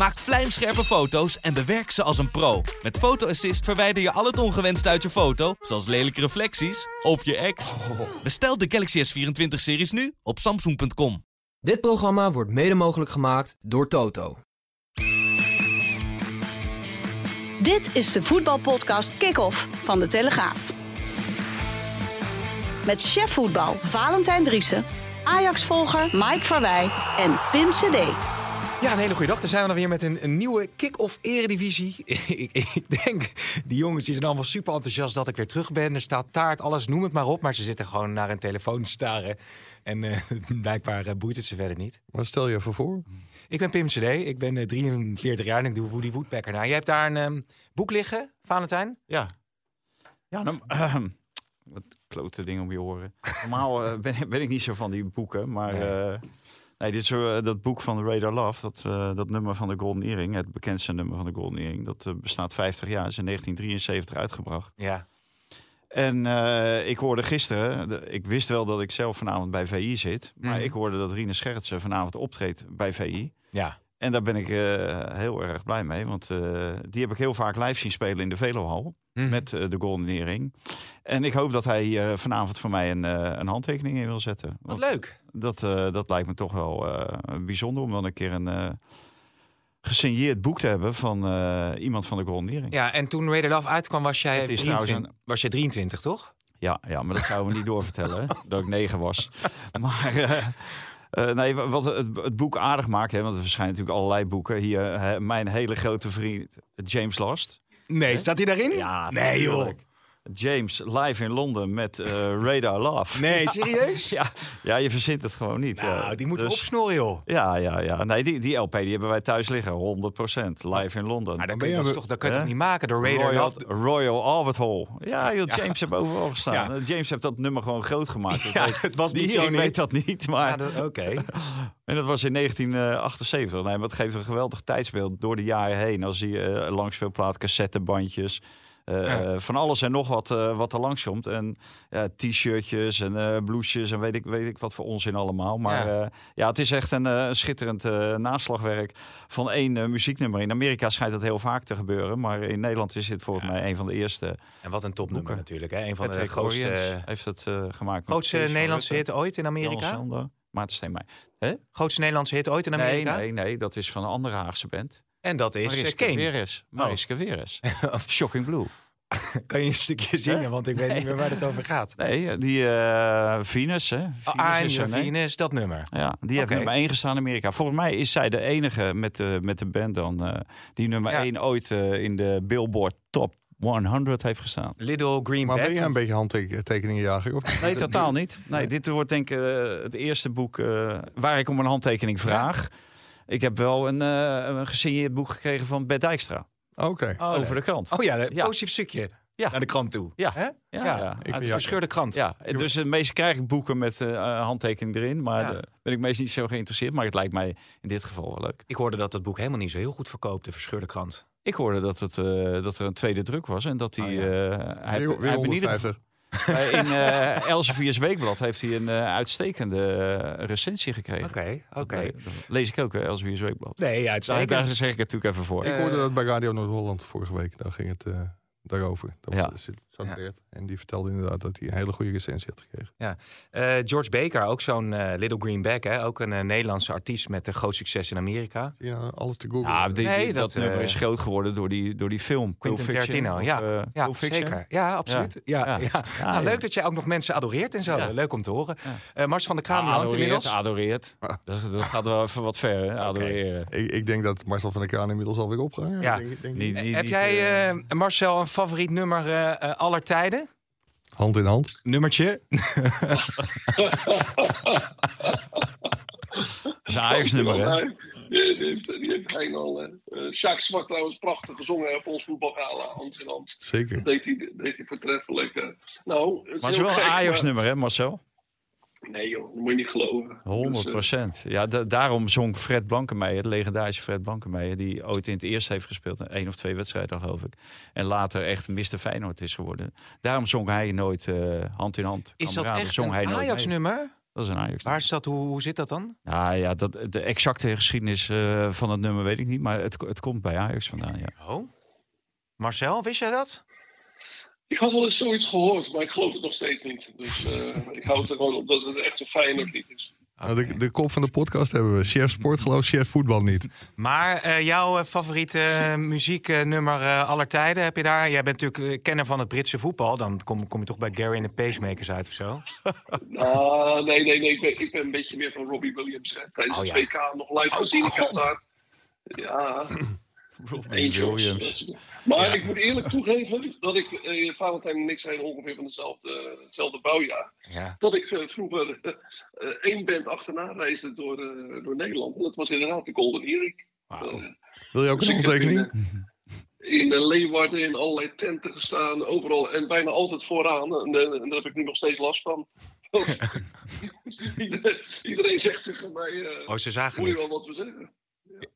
Maak vlijmscherpe foto's en bewerk ze als een pro. Met Photo Assist verwijder je al het ongewenst uit je foto, zoals lelijke reflecties of je ex. Bestel de Galaxy S24-series nu op samsung.com. Dit programma wordt mede mogelijk gemaakt door Toto. Dit is de voetbalpodcast Kick-Off van De Telegraaf. Met chef voetbal Valentijn Driessen, Ajax-volger Mike Verwij en Pim CD. Ja, een hele goede dag. Daar zijn we dan weer met een, een nieuwe kick-off eredivisie. ik, ik denk, die jongens die zijn allemaal super enthousiast dat ik weer terug ben. Er staat taart, alles, noem het maar op. Maar ze zitten gewoon naar een telefoon te staren. En eh, blijkbaar eh, boeit het ze verder niet. Wat stel je even voor? Ik ben Pim CD. Ik ben eh, 43 jaar en ik doe Woody Woodpecker. Nou, je hebt daar een ehm, boek liggen, Valentijn. Ja. Ja, dan, ehm, wat klote dingen om je horen. Normaal eh, ben, ben ik niet zo van die boeken, maar... Nee. Nee, dit is zo, eh, dat boek van Radar Love, dat, eh, dat nummer van de Golden Earring, het bekendste nummer van de Golden Earring, dat eh, bestaat 50 jaar, is in 1973 uitgebracht. Ja. En ik hoorde gisteren, de- ik wist wel dat ik zelf vanavond bij VI zit, maar Mhm. ik hoorde dat Rine Schertsen vanavond optreedt bij VI. Ja. En daar ben ik eh, heel erg blij mee, want eh, die heb ik heel vaak live zien spelen in de Velohal Mhm. met eh, de Golden Earring. En ik hoop dat hij hier vanavond voor mij een, een handtekening in wil zetten. Wat Want leuk. dat, dat lijkt me toch wel bijzonder om dan een keer een gesigneerd boek te hebben van iemand van de Golden Earring. Ja, en toen Radar Love uitkwam was jij, Het is 23, trouwens was jij 23, toch? Ja, ja, maar dat zouden we niet doorvertellen, hè, dat ik negen was. Maar eh, nee, wat het, het boek aardig maakt, hè, want er verschijnen natuurlijk allerlei boeken. Hier, eh, mijn hele grote vriend James Last. Nee, staat hij daarin? Ja, nee joh. James live in Londen met eh, Radar Love. Nee, serieus? Ja, ja, je verzint het gewoon niet. Nou, ja. die moeten we Dus- opsnoren, joh. Ja, ja, ja. Nee, die, die LP die hebben wij thuis liggen, 100%. Live in Londen. Maar dan ben kun je, dat, is toch, dat kun je toch niet maken door Radar Royal, Love? Royal Albert Hall. Ja, joh, James heeft overal gestaan. Ja. Eh, James heeft dat nummer gewoon groot gemaakt. Dat Ja, weet- het was die niet zo niet. weet dat niet, maar... Ja, dat- Oké. En dat was in 1978. Nee, maar het geeft een geweldig tijdsbeeld door de jaren heen. Als je eh langspeelplaat, cassettebandjes... eh, Ja. van alles en nog wat, eh, wat er langs komt. En t-shirtjes en eh blouses en weet ik, weet ik wat voor onzin allemaal. Maar Ja. ja, het is echt een, schitterend naslagwerk van één muzieknummer. In Amerika schijnt dat heel vaak te gebeuren. Maar in Nederland is dit volgens mij een van de eerste. En wat een topnummer Boeken. natuurlijk. Hè? Een van Patrick de grootste, Oriens heeft het gemaakt. grootste Nederlandse hit ooit in Amerika. Maarten Steenmij. Grootste Nederlandse hit ooit in Amerika. Nee, nee, nee, dat is van een andere Haagse band. En dat is eh, Mariska Kane. Veres. Mariska Veres. Shocking Blue. Kan je een stukje zingen, want ik weet niet meer waar het over gaat. Nee, die eh, Venus, hè. Oh, Venus is er? Venus, dat nummer. Ja, die heeft nummer 1 gestaan in Amerika. Volgens mij is zij de enige met de, met de band dan... eh, die nummer Ja. 1 ooit eh, in de Billboard Top 100 heeft gestaan. Little Green Maar ben jij een beetje handtekeningenjager? Of? Nee, totaal niet. Nee, dit wordt denk ik eh, het eerste boek eh, waar ik om een handtekening vraag. Ik heb wel een, eh, een gesigneerd boek gekregen van Bert Dijkstra. Oké. Oh, over de krant. Oh ja, een Ja. positief stukje Ja. naar de krant toe. Ja. Hè? Ja, Ja. ja. Ik Uit de ja. verscheurde krant. Ja, dus de meeste krijg ik boeken met eh handtekening erin. Maar Ja. daar ben ik meestal niet zo geïnteresseerd. Maar het lijkt mij in dit geval wel leuk. Ik hoorde dat het boek helemaal niet zo heel goed verkoopt, de verscheurde krant. Ik hoorde dat, het, eh, dat er een tweede druk was. En dat hij... Oh, ja. eh, hij, Weer, hij heeft in ieder 150. geval- eh, in eh Elsevier's Weekblad heeft hij een eh, uitstekende recensie gekregen. Oké, oké. Lees ik ook, hè, Elsevier's Weekblad. Nee, Daar, uitstekend. daar zeg ik het natuurlijk even voor. Ik hoorde dat bij Radio Noord-Holland vorige week. Daar ging het eh, daarover. Dat Ja. Ja. Bert. En die vertelde inderdaad dat hij een hele goede recensie had gekregen. Eh, George Baker, ook zo'n eh, Little Green Bag, hè? ook een eh, Nederlandse artiest met een groot succes in Amerika. Ja, alles te googlen. Ja, die, die- Nee, dat, dat, nummer is groot geworden door die, door die film. Quentin Fiction, Tarantino, of, ja. Ja, zeker. Ja, absoluut. Ja. Ja, Ja. Ja, Nou, ja. Leuk dat jij ook nog mensen adoreert en zo. Ja. Leuk om te horen. Ja. Eh, Mars van der Kraan Ah, hangt adoreert, inmiddels. adoreert. Ah. Dat, dat gaat wel even wat ver, hè, adoreren. Ik, ik denk dat Marcel van der Kraan inmiddels alweer opgehangen. Ja. Denk, denk. Niet, niet, Heb niet, jij, Marcel, een favoriet nummer aller tijden? Hand in hand. Nummertje? dat is een Ajax-nummer, hè? Die heeft, die heeft geen al. eh Jacques Zwart trouwens prachtig gezongen op ons voetbalgala. Hand in hand. Zeker. Dat deed hij, deed hij voortreffelijk. eh. Nou, het is Maar het is heel wel een Ajax-nummer, hè, Marcel? Nee joh, dat moet je niet geloven. 100 Dus, eh, procent. Ja, da- daarom zong Fred Blankenmeijer, de legendarische Fred Blankenmeijer, die ooit in het eerste heeft gespeeld, één of twee wedstrijden geloof ik, en later echt Mr. Feyenoord is geworden. Daarom zong hij nooit eh, hand in hand. Is dat echt zong een. Ajax-nummer? Dat is een Ajax. Waar is dat? Hoe, hoe zit dat dan? Ja, ja dat, de exacte geschiedenis eh, van het nummer weet ik niet, maar het, het komt bij Ajax vandaan. Ja. Oh. Marcel, wist jij dat? Ik had wel eens zoiets gehoord, maar ik geloof het nog steeds niet. Dus eh, ik hou het er gewoon op dat het echt een fijne lied is. Nou, de, de kop van de podcast hebben we. Chef sport geloof, chef voetbal niet. Maar eh, jouw eh, favoriete muzieknummer eh, aller tijden, heb je daar? Jij bent natuurlijk kenner van het Britse voetbal. Dan kom, kom je toch bij Gary en de Pacemakers uit of zo? Ah, nee, nee, nee. Ik ben, ik ben een beetje meer van Robbie Williams. Hè. Tijdens Oh, het ja. WK nog live gezien. Ik daar... Ja, Angels. Williams. Maar ik moet eerlijk toegeven dat ik, eh, Valentijn en ik zijn ongeveer van dezelfde, hetzelfde bouwjaar. Ja. Dat ik eh, vroeger eh, één band achterna reisde door, eh, door Nederland. En dat was inderdaad de Golden Earring. Eh, Wil je ook dus een heb in, handtekening? in eh, Leeuwarden in allerlei tenten gestaan, overal en bijna altijd vooraan. En, en daar heb ik nu nog steeds last van. Iedereen, iedereen zegt tegen mij, eh Oh, ze zagen je wel wat we zeggen?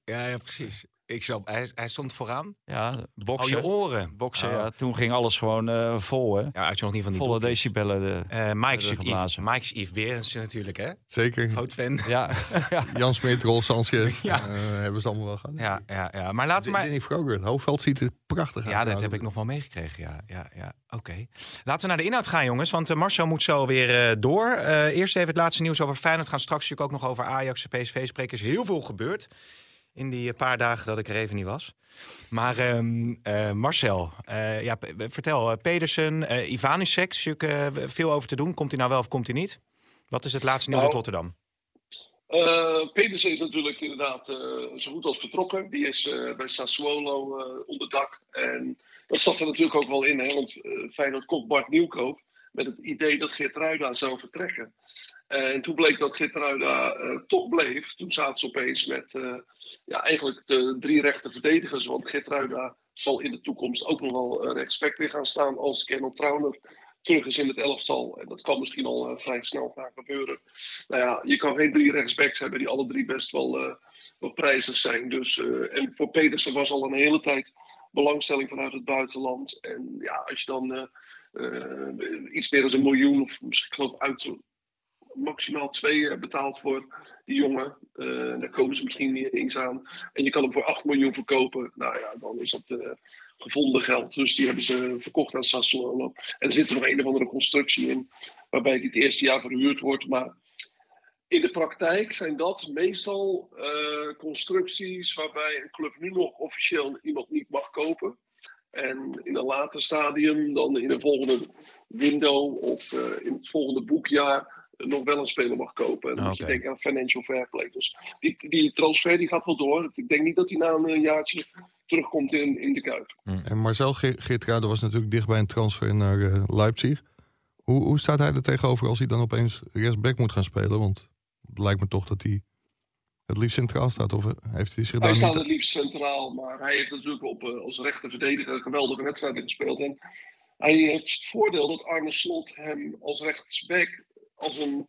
Ja, ja, precies. Ik snap, hij, hij stond vooraan. Ja, Oh, boksen. je oren. boksen, Oh. ja. Toen ging alles gewoon eh, vol, hè? Ja, uit je nog niet van die Volle decibellen. De... Eh, Mike, is Werden natuurlijk geblazen. Yves, Mike is Yves natuurlijk, hè? Zeker. Groot fan. Ja, ja. Jan Smit, Rolf Sanchez. Ja. eh, hebben ze allemaal wel gehad. Ja, ja, ja. Maar laten we maar... Danny Vroger, het hoofdveld ziet er prachtig uit. Ja, dat heb ik nog wel meegekregen. Ja, ja, ja. Oké. Laten we naar de inhoud gaan, jongens. Want eh, Marcel moet zo weer eh, door. Eh, eerst even het laatste nieuws over Feyenoord. Gaan straks natuurlijk ook nog over Ajax en PSV spreken. Er is heel veel gebeurd in die eh, paar dagen dat ik er even niet was. Maar ehm, eh, Marcel, eh, ja, vertel. eh, Pedersen, eh, veel over te doen. Komt hij nou wel of komt hij niet? Wat is het laatste nieuws Nou, uit Rotterdam? Eh Pedersen is natuurlijk inderdaad zo goed als vertrokken. Die is bij Sassuolo onder dak. En dat zat er natuurlijk ook wel in, hè, want Feyenoord kocht Bart Nieuwkoop met het idee dat Geertruida zou vertrekken. En toen bleek dat Geertruida eh toch bleef. Toen zaten ze opeens met eh, ja, eigenlijk de drie rechte verdedigers. Want Geertruida zal in de toekomst ook nog wel eh, rechtsback weer gaan staan als Kennel Trauner terug is in het elftal. En dat kan misschien al eh, vrij snel gaan gebeuren. Nou ja, je kan geen drie rechtsbacks hebben die alle drie best wel, eh, wel prijzig zijn. Dus, eh, en voor Pedersen was al een hele tijd belangstelling vanuit het buitenland. En ja, als je dan eh, eh, iets meer dan een miljoen, of misschien geloof uit maximaal twee eh, betaald voor die jongen. eh, daar komen ze misschien niet eens aan. En je kan hem voor 8 miljoen verkopen. Nou ja, dan is dat eh, gevonden geld. Dus die hebben ze verkocht aan Sassuolo. En er zit er nog een of andere constructie in. Waarbij niet het eerste jaar verhuurd wordt. Maar in de praktijk zijn dat meestal constructies waarbij een club nu nog officieel iemand niet mag kopen. En in een later stadium, dan in een volgende window of in het volgende boekjaar, nog wel een speler mag kopen. En dan moet je denken aan financial fair play. Dus die, die transfer die gaat wel door. Ik denk niet dat hij na een jaartje terugkomt in, in de Kuip. En Marcel Ge- Geertruida was natuurlijk dicht bij een transfer naar eh, Leipzig. Hoe, hoe staat hij er tegenover als hij dan opeens rechtsback moet gaan spelen? Want het lijkt me toch dat hij het liefst centraal staat. Of eh, heeft hij zich Hij daar staat niet... het liefst centraal, maar hij heeft natuurlijk op, eh, als rechter verdediger geweldige wedstrijden gespeeld. En hij heeft het voordeel dat Arne Slot hem als rechtsback als een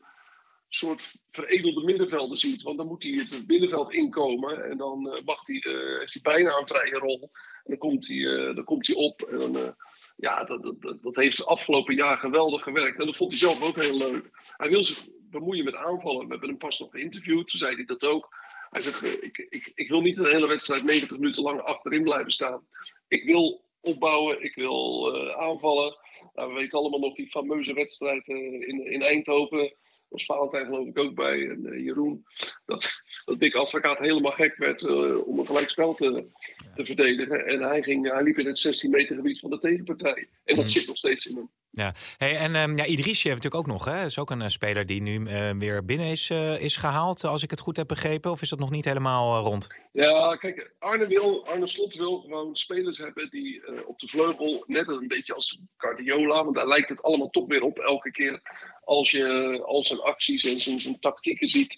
soort veredelde middenvelder ziet. Want dan moet hij het middenveld inkomen en dan eh, mag hij, eh, heeft hij bijna een vrije rol. Dan komt hij, eh, dan komt hij op. En eh, ja, dat, dat, dat, heeft het afgelopen jaar geweldig gewerkt. En dat vond hij zelf ook heel leuk. Hij wil zich bemoeien met aanvallen. We hebben hem pas nog geïnterviewd, toen zei hij dat ook. Hij zegt, eh, ik, ik, ik wil niet een hele wedstrijd 90 minuten lang achterin blijven staan. Ik wil opbouwen, ik wil eh, aanvallen. Nou, we weten allemaal nog die fameuze wedstrijd eh, in, in Eindhoven. Daar was Valentijn geloof ik ook bij. En eh, Jeroen. Dat, dat Dick Advocaat helemaal gek werd eh, om een gelijkspel te, te verdedigen. En hij, ging, hij liep in het 16 meter gebied van de tegenpartij. En dat zit nog steeds in hem. Ja, hey, en ehm ja, Idrissi heeft natuurlijk ook nog. Hè? is ook een eh, speler die nu eh, weer binnen is, eh, is gehaald, als ik het goed heb begrepen. Of is dat nog niet helemaal rond? Ja, kijk, Arne, wil, Arne Slot wil gewoon spelers hebben die op de vleugel, net een beetje als Guardiola, want daar lijkt het allemaal toch weer op elke keer als je al zijn acties en zijn, zijn tactieken ziet.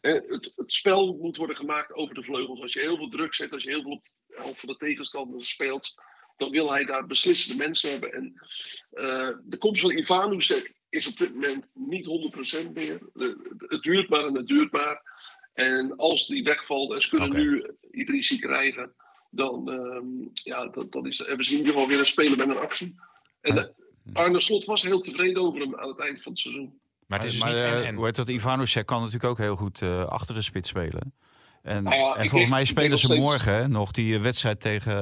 Eh, het, het spel moet worden gemaakt over de vleugels. Als je heel veel druk zet, als je heel veel op de helft van de tegenstander speelt, dan wil hij daar beslissende mensen hebben. En eh, de komst van Ivanusek is op dit moment niet 100% meer. Eh, het duurt maar en het duurt maar. En als die wegvalt en ze kunnen nu Idrissi krijgen, dan, ehm, ja, dat, dat is, hebben ze in ieder geval weer een speler met een actie. En eh, Arne Slot was heel tevreden over hem aan het eind van het seizoen. Maar het is dus maar, niet eh, en, en. Hoe heet dat? Ivanusek kan natuurlijk ook heel goed eh, achter de spits spelen. En, Nou ja, en volgens mij spelen ze steeds- morgen hè, nog die eh, wedstrijd tegen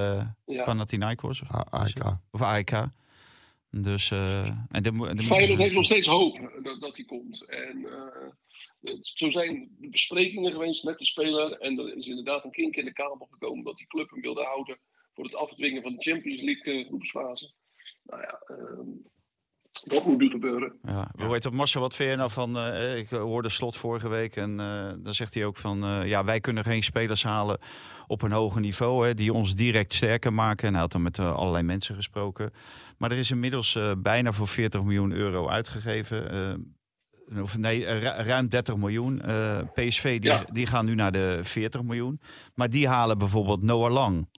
Ja. Panathinaikos of, A- AEK. of AEK. Dus, eh en de, de Feyenoord heeft nog steeds hoop dat, dat hij komt. En eh, zo zijn de besprekingen geweest met de speler. En er is inderdaad een kink in de kabel gekomen dat die club hem wilde houden voor het afdwingen van de Champions League eh, groepsfase. Nou ja, ehm, dat moet nu gebeuren. Ja, hoe heet dat, Marcel, wat vind je nou van... eh, ik hoorde Slot vorige week en eh, dan zegt hij ook van... eh, ja, wij kunnen geen spelers halen op een hoger niveau... Hè, die ons direct sterker maken. En hij had dan met allerlei mensen gesproken. Maar er is inmiddels bijna voor 40 miljoen euro uitgegeven... of nee, ru- ruim 30 miljoen. Eh, PSV die, Ja. die gaan nu naar de 40 miljoen. Maar die halen bijvoorbeeld Noah Lang.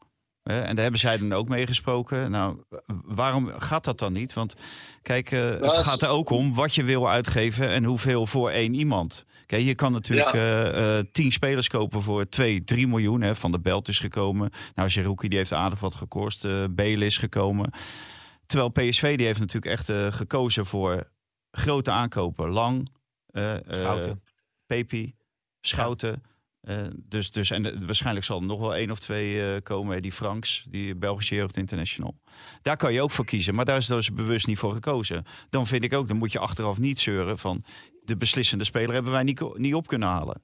En daar hebben zij dan ook mee gesproken. Nou, waarom gaat dat dan niet? Want kijk, eh, het Nou, gaat er ook om wat je wil uitgeven en hoeveel voor één iemand. Kijk, je kan natuurlijk Ja. eh, eh, tien spelers kopen voor 2, 3 miljoen. Hè. Van de Belt is gekomen. Nou, Zerouki die heeft aardig wat gekost. eh Bale is gekomen. Terwijl PSV die heeft natuurlijk echt eh, gekozen voor grote aankopen. Lang, eh, eh, Schouten. Pepi, Schouten. Eh, dus, dus, en eh, waarschijnlijk zal er nog wel één of twee eh, komen. Die Franks, die Belgische Jeugd International. Daar kan je ook voor kiezen. Maar daar is dus bewust niet voor gekozen. Dan vind ik ook, dan moet je achteraf niet zeuren van... de beslissende speler hebben wij niet, niet op kunnen halen.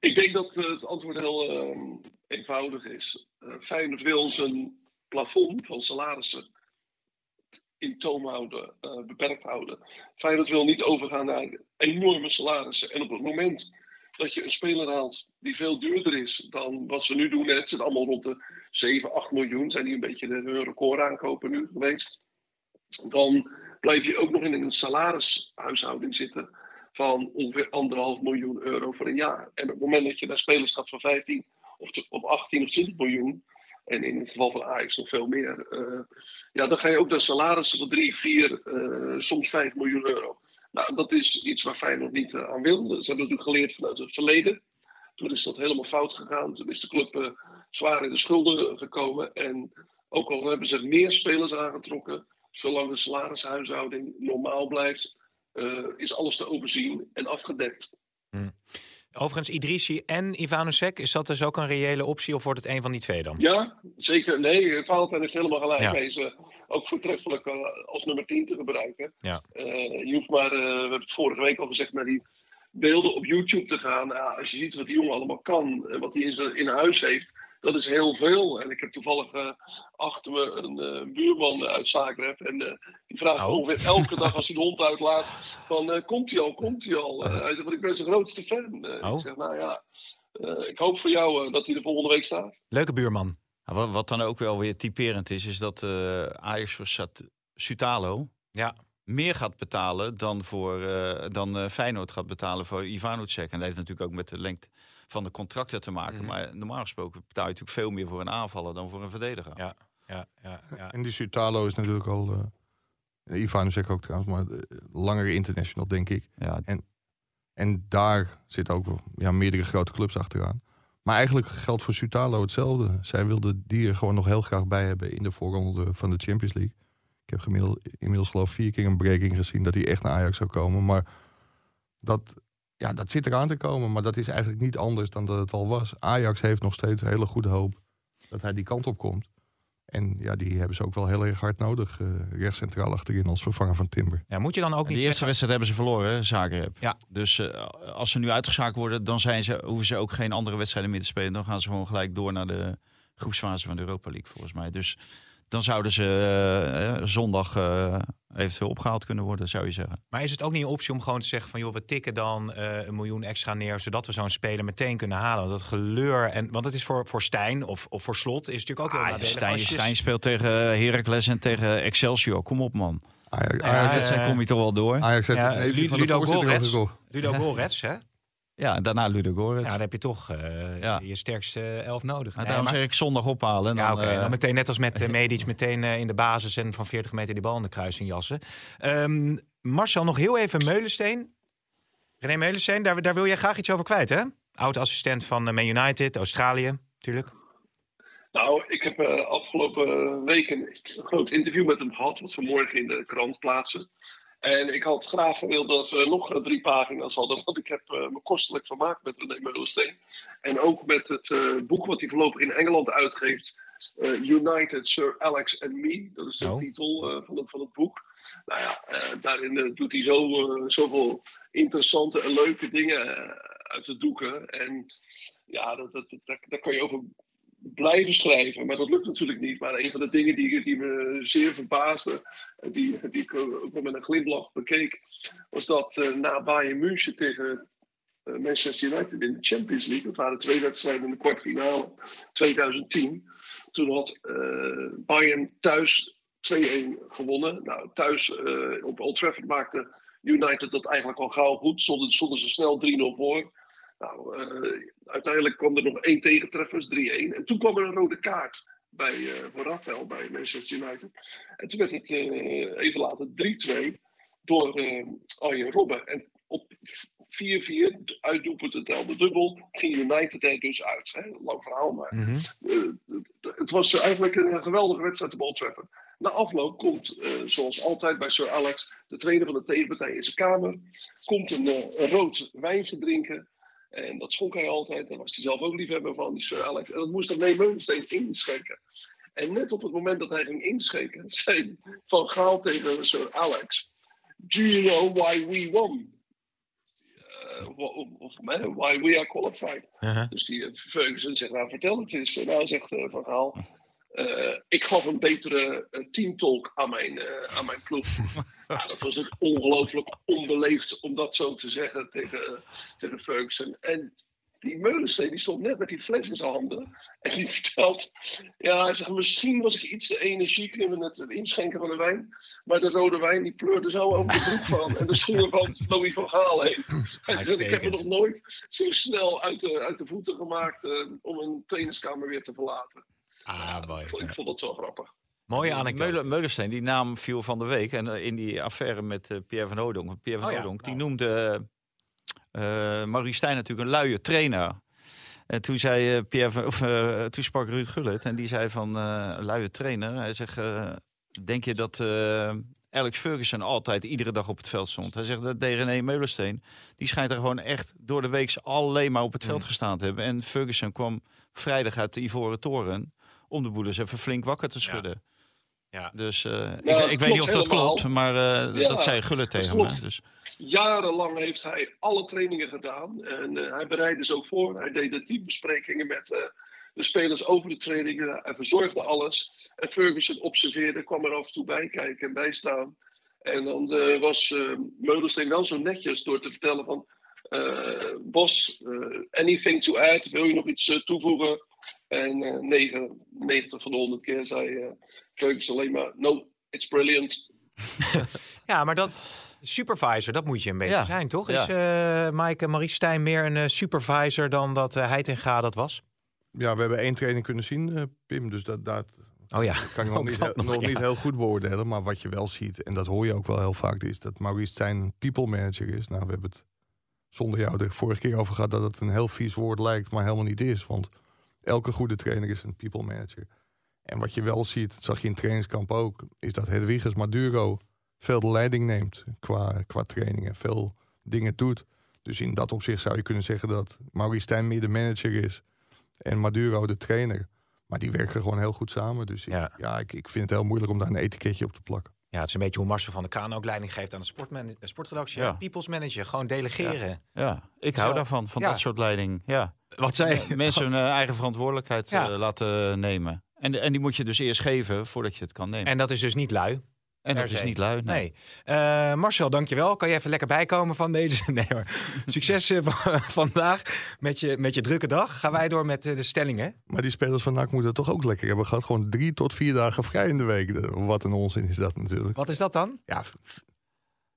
Ik denk dat het antwoord heel ehm, eenvoudig is. Feyenoord wil zijn plafond van salarissen in toom houden, beperkt houden. Feyenoord wil niet overgaan naar enorme salarissen. En op het moment dat je een speler haalt die veel duurder is dan wat ze nu doen, het zit allemaal rond de 7, 8 miljoen, zijn die een beetje de record aankopen nu geweest. Dan blijf je ook nog in een salarishuishouding zitten van ongeveer anderhalf miljoen euro voor een jaar. En op het moment dat je naar spelers gaat van 15 of, of 18 of 20 miljoen, en in het geval van Ajax nog veel meer, eh, ja, dan ga je ook naar salarissen van 3, 4, eh, soms 5 miljoen euro. Nou, dat is iets waar Feyenoord niet eh, aan wil. Ze hebben natuurlijk geleerd vanuit het verleden. Toen is dat helemaal fout gegaan. Toen is de club eh, zwaar in de schulden gekomen. En ook al hebben ze meer spelers aangetrokken, zolang de salarishuishouding normaal blijft, eh, is alles te overzien en afgedekt. Overigens, Idrissi en Ivanusek, is dat dus ook een reële optie of wordt het een van die twee dan? Ja, zeker. Nee, Valentijn heeft helemaal gelijk. Ja. Eh, ook voortreffelijk eh, als nummer 10 te gebruiken. Ja. Eh, je hoeft maar, eh, we hebben het vorige week al gezegd, naar die beelden op YouTube te gaan. Ja, als je ziet wat die jongen allemaal kan en wat hij in, zijn- in huis heeft, dat is heel veel. En ik heb toevallig achter me een buurman uit Zagreb. En die vraagt Oh. ongeveer elke dag als hij de hond uitlaat: van, komt hij al, komt hij al? Hij zegt, "Want ik ben zijn grootste fan. Eh, Oh. Ik zeg, nou ja, ik hoop voor jou dat hij de volgende week staat. Leuke buurman. Nou, Wat, wat dan ook wel weer typerend is, is dat eh Ajax voor Sat- Sutalo Ja. meer gaat betalen dan, voor, eh, dan eh, Feyenoord gaat betalen voor Ivanusek. En dat heeft natuurlijk ook met de lengte van de contracten te maken. Mhm. Maar normaal gesproken betaal je natuurlijk veel meer voor een aanvaller dan voor een verdediger. Ja. Ja, ja, ja. En die Sutalo is natuurlijk al... eh Ivanusek ook trouwens, maar langer international, denk ik. Ja, En daar zitten ook wel, ja, meerdere grote clubs achteraan. Maar eigenlijk geldt voor Sutalo hetzelfde. Zij wilden die er gewoon nog heel graag bij hebben in de voorronde van de Champions League. Ik heb gemiddeld, inmiddels geloof vier keer een breaking gezien dat hij echt naar Ajax zou komen. Maar dat, ja, dat zit eraan te komen. Maar dat is eigenlijk niet anders dan dat het al was. Ajax heeft nog steeds hele goede hoop dat hij die kant op komt. En ja, die hebben ze ook wel heel erg hard nodig. eh rechtscentraal achterin als vervanger van Timber. Ja, moet je dan ook de niet eerste zeggen... wedstrijd hebben ze verloren, Zagreb. Ja. Dus eh, als ze nu uitgeschakeld worden, dan zijn ze, hoeven ze ook geen andere wedstrijden meer te spelen. Dan gaan ze gewoon gelijk door naar de groepsfase van de Europa League, volgens mij. Dus dan zouden ze eh, eh, zondag eh, eventueel opgehaald kunnen worden, zou je zeggen. Maar is het ook niet een optie om gewoon te zeggen van... joh, we tikken dan eh, een miljoen extra neer... zodat we zo'n speler meteen kunnen halen? Want dat geleur, en, want het is voor, voor Stijn of, of voor Slot... is natuurlijk ook heel Ah, nadelig. Stijn, je- Stijn speelt tegen Heracles en tegen Excelsior. Kom op, man. Ajax, Ja, Ajax, eh, kom je toch wel door? Ajax heeft ja, Ludo gekocht. Ludo Gorets, hè? Ja, daarna Ludogorets. Ja, dan heb je toch eh, Ja. je sterkste elf nodig. Nee, daarom maar- zeg ik zondag ophalen. en Ja, dan, oké. eh, Dan meteen net als met uh, Medic, meteen eh, in de basis en van 40 meter die bal in de kruising jassen. Ehm, Marcel, nog heel even Meulensteen. René Meulensteen, daar, daar wil jij graag iets over kwijt, hè? Oud-assistent van Man United, Australië, natuurlijk. Nou, ik heb uh, afgelopen week een, een groot interview met hem gehad, wat we morgen in de krant plaatsen. En ik had graag gewild dat we nog eh, drie pagina's hadden, want ik heb uh, me kostelijk vermaakt met René Meulensteen. En ook met het uh, boek wat hij voorlopig in Engeland uitgeeft, United, Sir Alex and Me. Dat is de Oh. titel van, het, van het boek. Nou ja, daarin doet hij zo, zoveel interessante en leuke dingen uit de doeken. En ja, dat, dat, dat, daar kan je over blijven schrijven, maar dat lukt natuurlijk niet. Maar een van de dingen die, die me zeer verbaasde, die, die ik ook met een glimlach bekeek, was dat uh, na Bayern München tegen uh, Manchester United in de Champions League, dat waren twee wedstrijden in de kwartfinale 2010, toen had uh, Bayern thuis 2-1 gewonnen. Nou, thuis op Old Trafford maakte United dat eigenlijk al gauw goed, stonden, stonden ze snel 3-0 voor. Nou, uh, uiteindelijk kwam er nog één tegentreffers, 3-1. En toen kwam er een rode kaart bij, uh, voor Rafael bij Manchester United. En toen werd het uh, even later 3-2 door Arjen Robben. En op 4-4, uitdoelpunten telde dubbel, ging United er dus uit. Hè? Lang verhaal, maar Mhm. het was eigenlijk een geweldige wedstrijd op Old Trafford. Na afloop komt, zoals altijd bij Sir Alex, de trainer van de tegenpartij in zijn kamer. Komt een, een rood wijntje drinken. En dat schonk hij altijd. Daar was hij zelf ook liefhebber van, die Sir Alex. En dat moest René Meulensteen inschenken. En net op het moment dat hij ging inschenken, zei Van Gaal tegen Sir Alex... Do you know why we won? Uh, of, why we are qualified. Uh-huh. Dus die uh, Ferguson zegt, nou vertel het eens. En nou zegt uh, Van Gaal... Ik gaf een betere teamtalk aan mijn, aan mijn ploeg. ja, dat was natuurlijk ongelooflijk onbeleefd om dat zo te zeggen tegen, tegen Ferguson. En die Meulensteen die stond net met die fles in zijn handen. En die vertelt, ja, hij zegt, misschien was ik iets te energiek in het inschenken van de wijn. Maar de rode wijn die pleurde zo over de broek van. En de schoenen van Louis van Gaal heen. ik heb me nog nooit zo snel uit de, uit de voeten gemaakt om een trainerskamer weer te verlaten. Ah, mooi. Vond, ik vond dat zo grappig. Mooie anekdote. Meulen, Meulensteen, die naam viel van de week. En uh, in die affaire met uh, Pierre van Oudonk. Pierre van Oh ja, die nou. noemde uh, Maurice Stijn natuurlijk een luie trainer. En toen zei Pierre van, of, uh, toen sprak Ruud Gullit en die zei van uh, luie trainer. Hij zegt, denk je dat Alex Ferguson altijd iedere dag op het veld stond? Hij zegt dat deed René Meulensteen. Die schijnt er gewoon echt door de week alleen maar op het veld Mm. gestaan te hebben. En Ferguson kwam vrijdag uit de Ivoren Toren om de boelers even flink wakker te schudden. Ja. Dus uh, Nou, ik, weet niet of dat klopt, maar uh, Ja, dat zei Gullit tegen me. Dus, Jarenlang heeft hij alle trainingen gedaan. En uh, hij bereidde ze ook voor. Hij deed de teambesprekingen met uh, de spelers over de trainingen. Hij verzorgde alles. En Ferguson observeerde, kwam er af en toe bij kijken en bijstaan. En dan uh, was uh, Meulensteen wel zo netjes door te vertellen van... Uh, Bos, anything to add? Wil je nog iets uh, toevoegen? En uh, 99 van de 100 keer zei uh, Ferguson alleen maar... No, it's brilliant. Ja, maar dat supervisor, dat moet je een beetje Ja. zijn, toch? Ja. Is uh, Mike Maurice Stijn meer een uh, supervisor dan dat uh, Heitinga dat was? Ja, we hebben één training kunnen zien, eh, Pim. Dus dat, dat Oh ja. kan ik nog, niet, nog, nog ja. niet heel goed beoordelen. Maar wat je wel ziet, en dat hoor je ook wel heel vaak, is dat Maurice Stijn een people manager is. Nou, we hebben het zonder jou er vorige keer over gehad dat het een heel vies woord lijkt, maar helemaal niet is. Want elke goede trainer is een people manager. En wat je wel ziet, dat zag je in trainingskamp ook, is dat Hedwiges Maduro veel de leiding neemt qua, qua training en veel dingen doet. Dus in dat opzicht zou je kunnen zeggen dat Maurice Stijn meer de manager is en Maduro de trainer. Maar die werken gewoon heel goed samen. Dus ik- Ja. ja, ik, ik vind het heel moeilijk om daar een etiketje op te plakken. Ja, het is een beetje hoe Marcel van der Kaan ook leiding geeft aan de sportman- eh, sportredactie. Ja. People's manager, gewoon delegeren. ja, ik hou Zo. daarvan, van Ja. dat soort leiding. Ja. Wat zei je? Mensen hun eh, eigen verantwoordelijkheid Ja. eh, laten nemen. En, en die moet je dus eerst geven voordat je het kan nemen. En, En dat is dus niet lui. Dat per is niet lui. Nee. Nee. Eh, Marcel, dankjewel. Kan je even lekker bijkomen van deze? Nee hoor. Succes eh, vandaag met je, met je drukke dag. Gaan wij door met eh, de stellingen. Maar die spelers van NAC moeten het toch ook lekker hebben gehad. Gewoon drie tot vier dagen vrij in de week. Wat een onzin is dat natuurlijk. Wat is dat dan? Ja,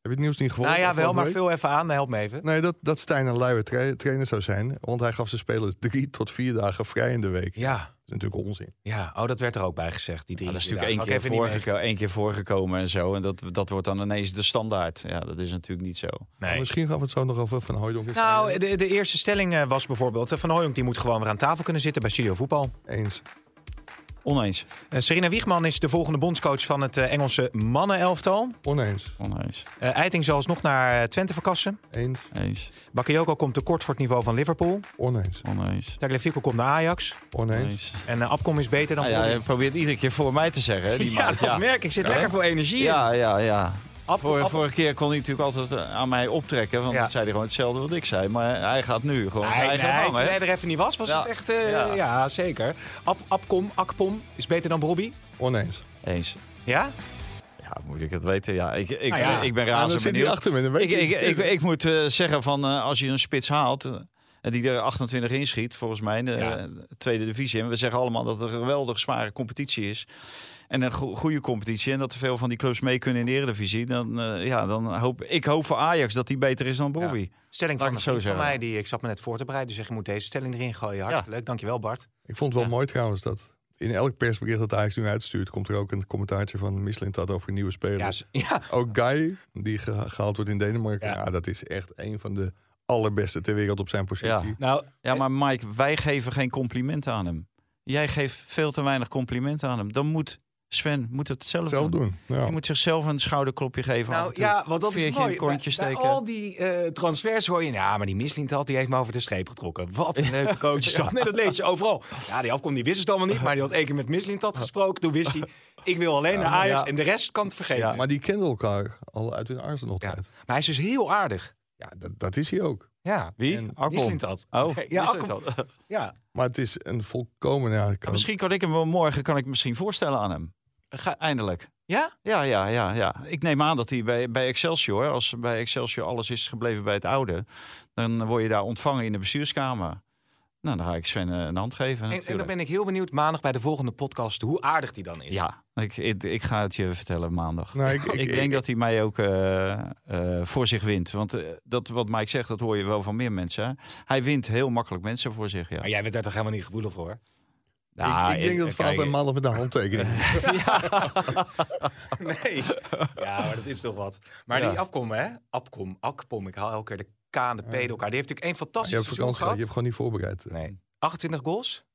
je het nieuws niet gevolgd? Nou ja, wel, maar vul even aan. Help me even. Nee, dat, dat Stijn een luie tra- trainer zou zijn. Want hij gaf zijn spelers drie tot vier dagen vrij in de week. Dat Ja, is natuurlijk onzin. ja. Oh, dat werd er ook bij gezegd. Die drie Ja, dat is natuurlijk één keer, voorgeko- één keer voorgekomen en zo. En dat, dat wordt dan ineens de standaard. Ja, dat is natuurlijk niet zo. Nee. Misschien gaan we het zo nog over Van Hooydonk. Nou, de, de eerste stelling eh, was bijvoorbeeld... eh, Van Hooydonk die moet gewoon weer aan tafel kunnen zitten bij Studio Voetbal. Eens. Oneens. Eh, Serena Wiegman is de volgende bondscoach van het eh, Engelse mannenelftal. Oneens. Oneens. Eh Eiting zal alsnog naar Twente verkassen. Eens. Eens. Bakayoko komt te kort voor het niveau van Liverpool. Oneens. Oneens. Tagliafico komt naar Ajax. Oneens. Oneens. En Abkom is beter dan Nou ja, je probeert iedere keer voor mij te zeggen. Hè, die ja, maat. dat merk ik. Ik zit Ja. lekker voor energie in. Ja, ja, ja. Vor- vorige keer kon hij natuurlijk altijd eh, aan mij optrekken. Want Ja. dan zei hij gewoon hetzelfde wat ik zei. Maar hij gaat nu gewoon Nee, hij nee, gaat hangen. toen hè? hij er even niet was, was Ja. het echt... eh, ja. Ja. zeker. Ab, Abkom, Akpom is beter dan Bobby. Oneens. Eens. Ja? Ja, moet ik het weten? Ja, ik, ik, Nou ja. ik ben Ja, dan razend zit hij benieuwd. achter me. Ik, ik, ik, ik moet eh, zeggen van eh, als je een spits haalt en die er 28 inschiet, volgens mij in de Ja. tweede divisie. En we zeggen allemaal dat het een geweldig zware competitie is. En een go- goede competitie. En dat er veel van die clubs mee kunnen in de eredivisie. Dan, eh, ja, dan hoop ik hoop voor Ajax dat die beter is dan Bobby. Stelling Laat van zo van mij, die ik zat me net voor te bereiden. Dus zeg, je moet deze stelling erin gooien. Hartstikke leuk. Dankjewel Bart. Ik vond het wel Ja. mooi trouwens dat in elk persbericht dat Ajax nu uitstuurt, komt er ook een commentaartje van Mislintat over een nieuwe speler. Ja, ja. Ook Guy, die ge- gehaald wordt in Denemarken. Ja. Ja. dat is echt een van de allerbeste ter wereld op zijn positie. Ja. Nou, Ja, maar Mike, wij geven geen complimenten aan hem. Jij geeft veel te weinig complimenten aan hem. Dan moet Sven moet het zelf, Zelf doen. doen. Ja. Je moet zichzelf een schouderklopje geven. Nou ja, want dat is Veertje mooi. kontje Bij- bij steken. al die eh, transfers hoor je, ja, maar die Mislintat die heeft me over de streep getrokken. Wat een leuke coach is dat. Nee, dat lees je overal. Ja, die afkom die wist het allemaal niet, maar die had één keer met Mislintat gesproken. Toen wist hij, ik wil alleen naar Ajax ja. en de rest kan het vergeten. Ja. Maar, Maar die kenden elkaar al uit hun Arsenal-tijd. hij is dus heel aardig. Ja, dat, dat is hij ook. Ja, Wie? Mislintat. Oh, ja, al? ja. Maar het is een volkomen... Ja, kan Misschien kan ik hem wel morgen kan ik misschien voorstellen aan hem. Ga, eindelijk. Ja? Ja, ja, ja, ja. Ik neem aan dat hij bij, bij Excelsior, als bij Excelsior alles is gebleven bij het oude, dan word je daar ontvangen in de bestuurskamer. Nou, dan ga ik Sven eh, een hand geven. En, en dan ben ik heel benieuwd maandag bij de volgende podcast hoe aardig die dan is. Ja, ik, ik, ik ga het je vertellen maandag. Nou, ik, Ik, denk dat hij mij ook eh, eh, voor zich wint. Want dat wat Mike zegt, dat hoor je wel van meer mensen. Hè? Hij wint heel makkelijk mensen voor zich. Ja. Maar jij bent daar toch helemaal niet gevoelig voor? Nou, ik, ik denk dat het altijd maandag met de handtekening Nee. Ja, maar dat is toch wat. Maar Ja. die Abkom, hè? Abkom, Akpom. Ik haal elke keer de K en de P door elkaar. Die heeft natuurlijk één Je fantastisch hebt seizoen vakantie gehad, je hebt gewoon niet voorbereid. Nee. 28 goals.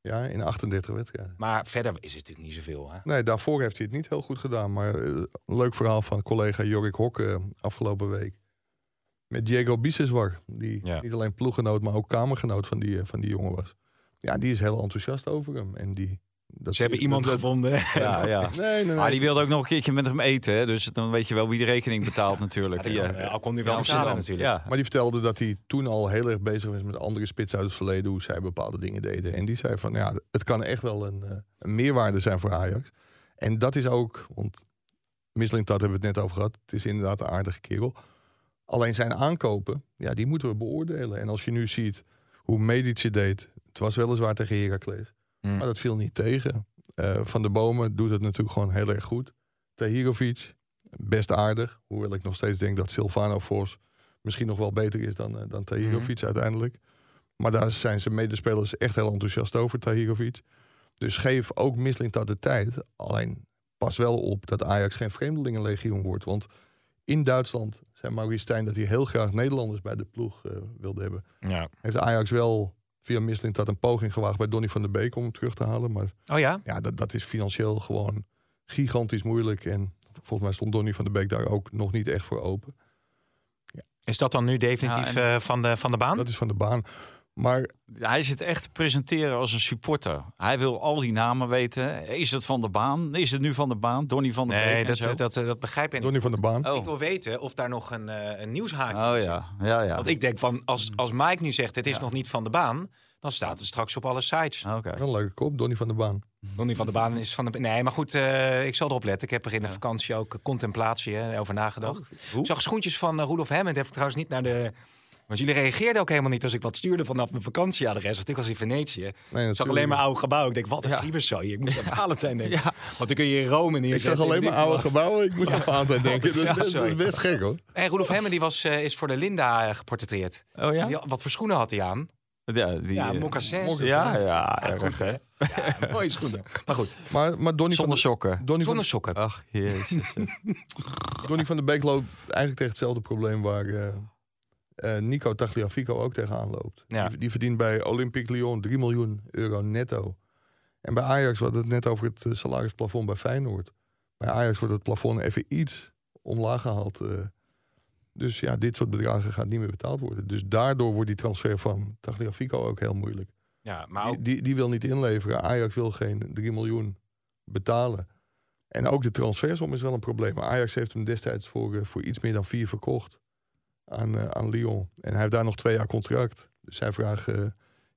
Ja, in 38 wedstrijden. Maar verder is het natuurlijk niet zoveel, hè? Nee, daarvoor heeft hij het niet heel goed gedaan. Maar eh, een leuk verhaal van collega Jorik Hokke eh, afgelopen week. Met Diego Biseswar. Die Ja. niet alleen ploeggenoot, maar ook kamergenoot van die, eh, van die jongen was. Ja, die is heel enthousiast over hem. En die, dat Ze hebben iemand dat- gevonden. ja, ja. Nee, nee, nee. Maar die wilde ook nog een keertje met hem eten. Hè? Dus dan weet je wel wie de rekening betaalt natuurlijk. Die, eh, Al komt nu in wel Amsterdam. betalen natuurlijk. Ja. Maar die vertelde dat hij toen al heel erg bezig was met andere spitsen uit het verleden, hoe zij bepaalde dingen deden. En die zei van ja, het kan echt wel een, eh, een meerwaarde zijn voor Ajax. En dat is ook, want Mislintat hebben we het net over gehad. Het is inderdaad een aardige kerel. Alleen zijn aankopen, ja, die moeten we beoordelen. En als je nu ziet hoe Medici deed, het was weliswaar tegen Heracles, Hmm. maar dat viel niet tegen. Eh, van de Bomen doet het natuurlijk gewoon heel erg goed. Tahirovic, best aardig. Hoewel ik nog steeds denk dat Silvano Vos misschien nog wel beter is dan, eh, dan Tahirovic uiteindelijk. Maar daar zijn zijn medespelers echt heel enthousiast over, Tahirovic. Dus geef ook Mislintat de tijd. Alleen pas wel op dat Ajax geen vreemdelingenlegioen wordt. Want in Duitsland zei Maurice Stijn dat hij heel graag Nederlanders bij de ploeg eh, wilde hebben. Ja. Heeft Ajax wel via Mislintat een poging gewaagd bij Donny van der Beek om hem terug te halen. Maar Oh ja? ja, dat, dat is financieel gewoon gigantisch moeilijk. En volgens mij stond Donny van der Beek daar ook nog niet echt voor open. Is dat dan nu definitief Ja, eh, van, de, van de baan? Dat is van de baan. Maar Hij zit echt te presenteren als een supporter. Hij wil al die namen weten. Is het van de baan? Is het nu van de baan? Donny van der Beek Nee, en dat, zo? dat, dat, dat begrijp ik niet. Donny van de baan. Oh, Ik wil weten of daar nog een, eh, een nieuwshaakje oh in ja. zit. ja, ja. Want ik denk van, als, als Mike nu zegt het is Ja. nog niet van de baan, dan staat het straks op alle sites. Oké. Wel een leuke kop, Donny van de baan. Donnie van de baan is van de... Nee, maar goed, eh, ik zal erop letten. Ik heb er in de Ja. vakantie ook contemplatie hè, over nagedacht. Hoe? Ik zag schoentjes van uh, Roelof Hammond. Heb ik trouwens niet naar de Want jullie reageerden ook helemaal niet als ik wat stuurde vanaf mijn vakantieadres. Want ik was in Venetië. Nee, Ik zag alleen maar niet. oude gebouwen. Ik denk, wat een ja. zo hier. Ik moest aan Valentijn denken. Want dan kun je in Rome Ik neerzetten. zag alleen en maar ik oude wat. gebouwen. Ik moest aan Valentijn denken. Dat is Ja, best, dat is sorry. best gek hoor. En Rudolf Hemmen die was, eh, is voor de Linda eh, geportretteerd. Oh ja? Die- wat voor schoenen had hij aan? Ja, die, Ja, eh, mocassins. Ja, ja, goed, erg hè. Ja, mooie schoenen. Maar goed, Maar, maar Donny, van Zonder de, sokken. Donny, van, zonder sokken. Ach, jezus. Donny van de Beek loopt eigenlijk tegen hetzelfde probleem waar eh, eh, Nico Tagliafico ook tegenaan loopt. Ja. Die, die verdient bij Olympique Lyon 3 miljoen euro netto. En bij Ajax, we hadden het net over het eh, salarisplafond bij Feyenoord. Bij Ajax wordt het plafond even iets omlaag gehaald. eh. dus ja, dit soort bedragen gaat niet meer betaald worden. Dus daardoor wordt die transfer van Tagliafico ook heel moeilijk. Ja, maar Die, ook, die, die wil niet inleveren. Ajax wil geen 3 miljoen betalen. En ook de transfersom is wel een probleem. Maar Ajax heeft hem destijds voor, voor iets meer dan vier verkocht aan, eh, aan Lyon. En hij heeft daar nog twee jaar contract. Dus zij vragen eh,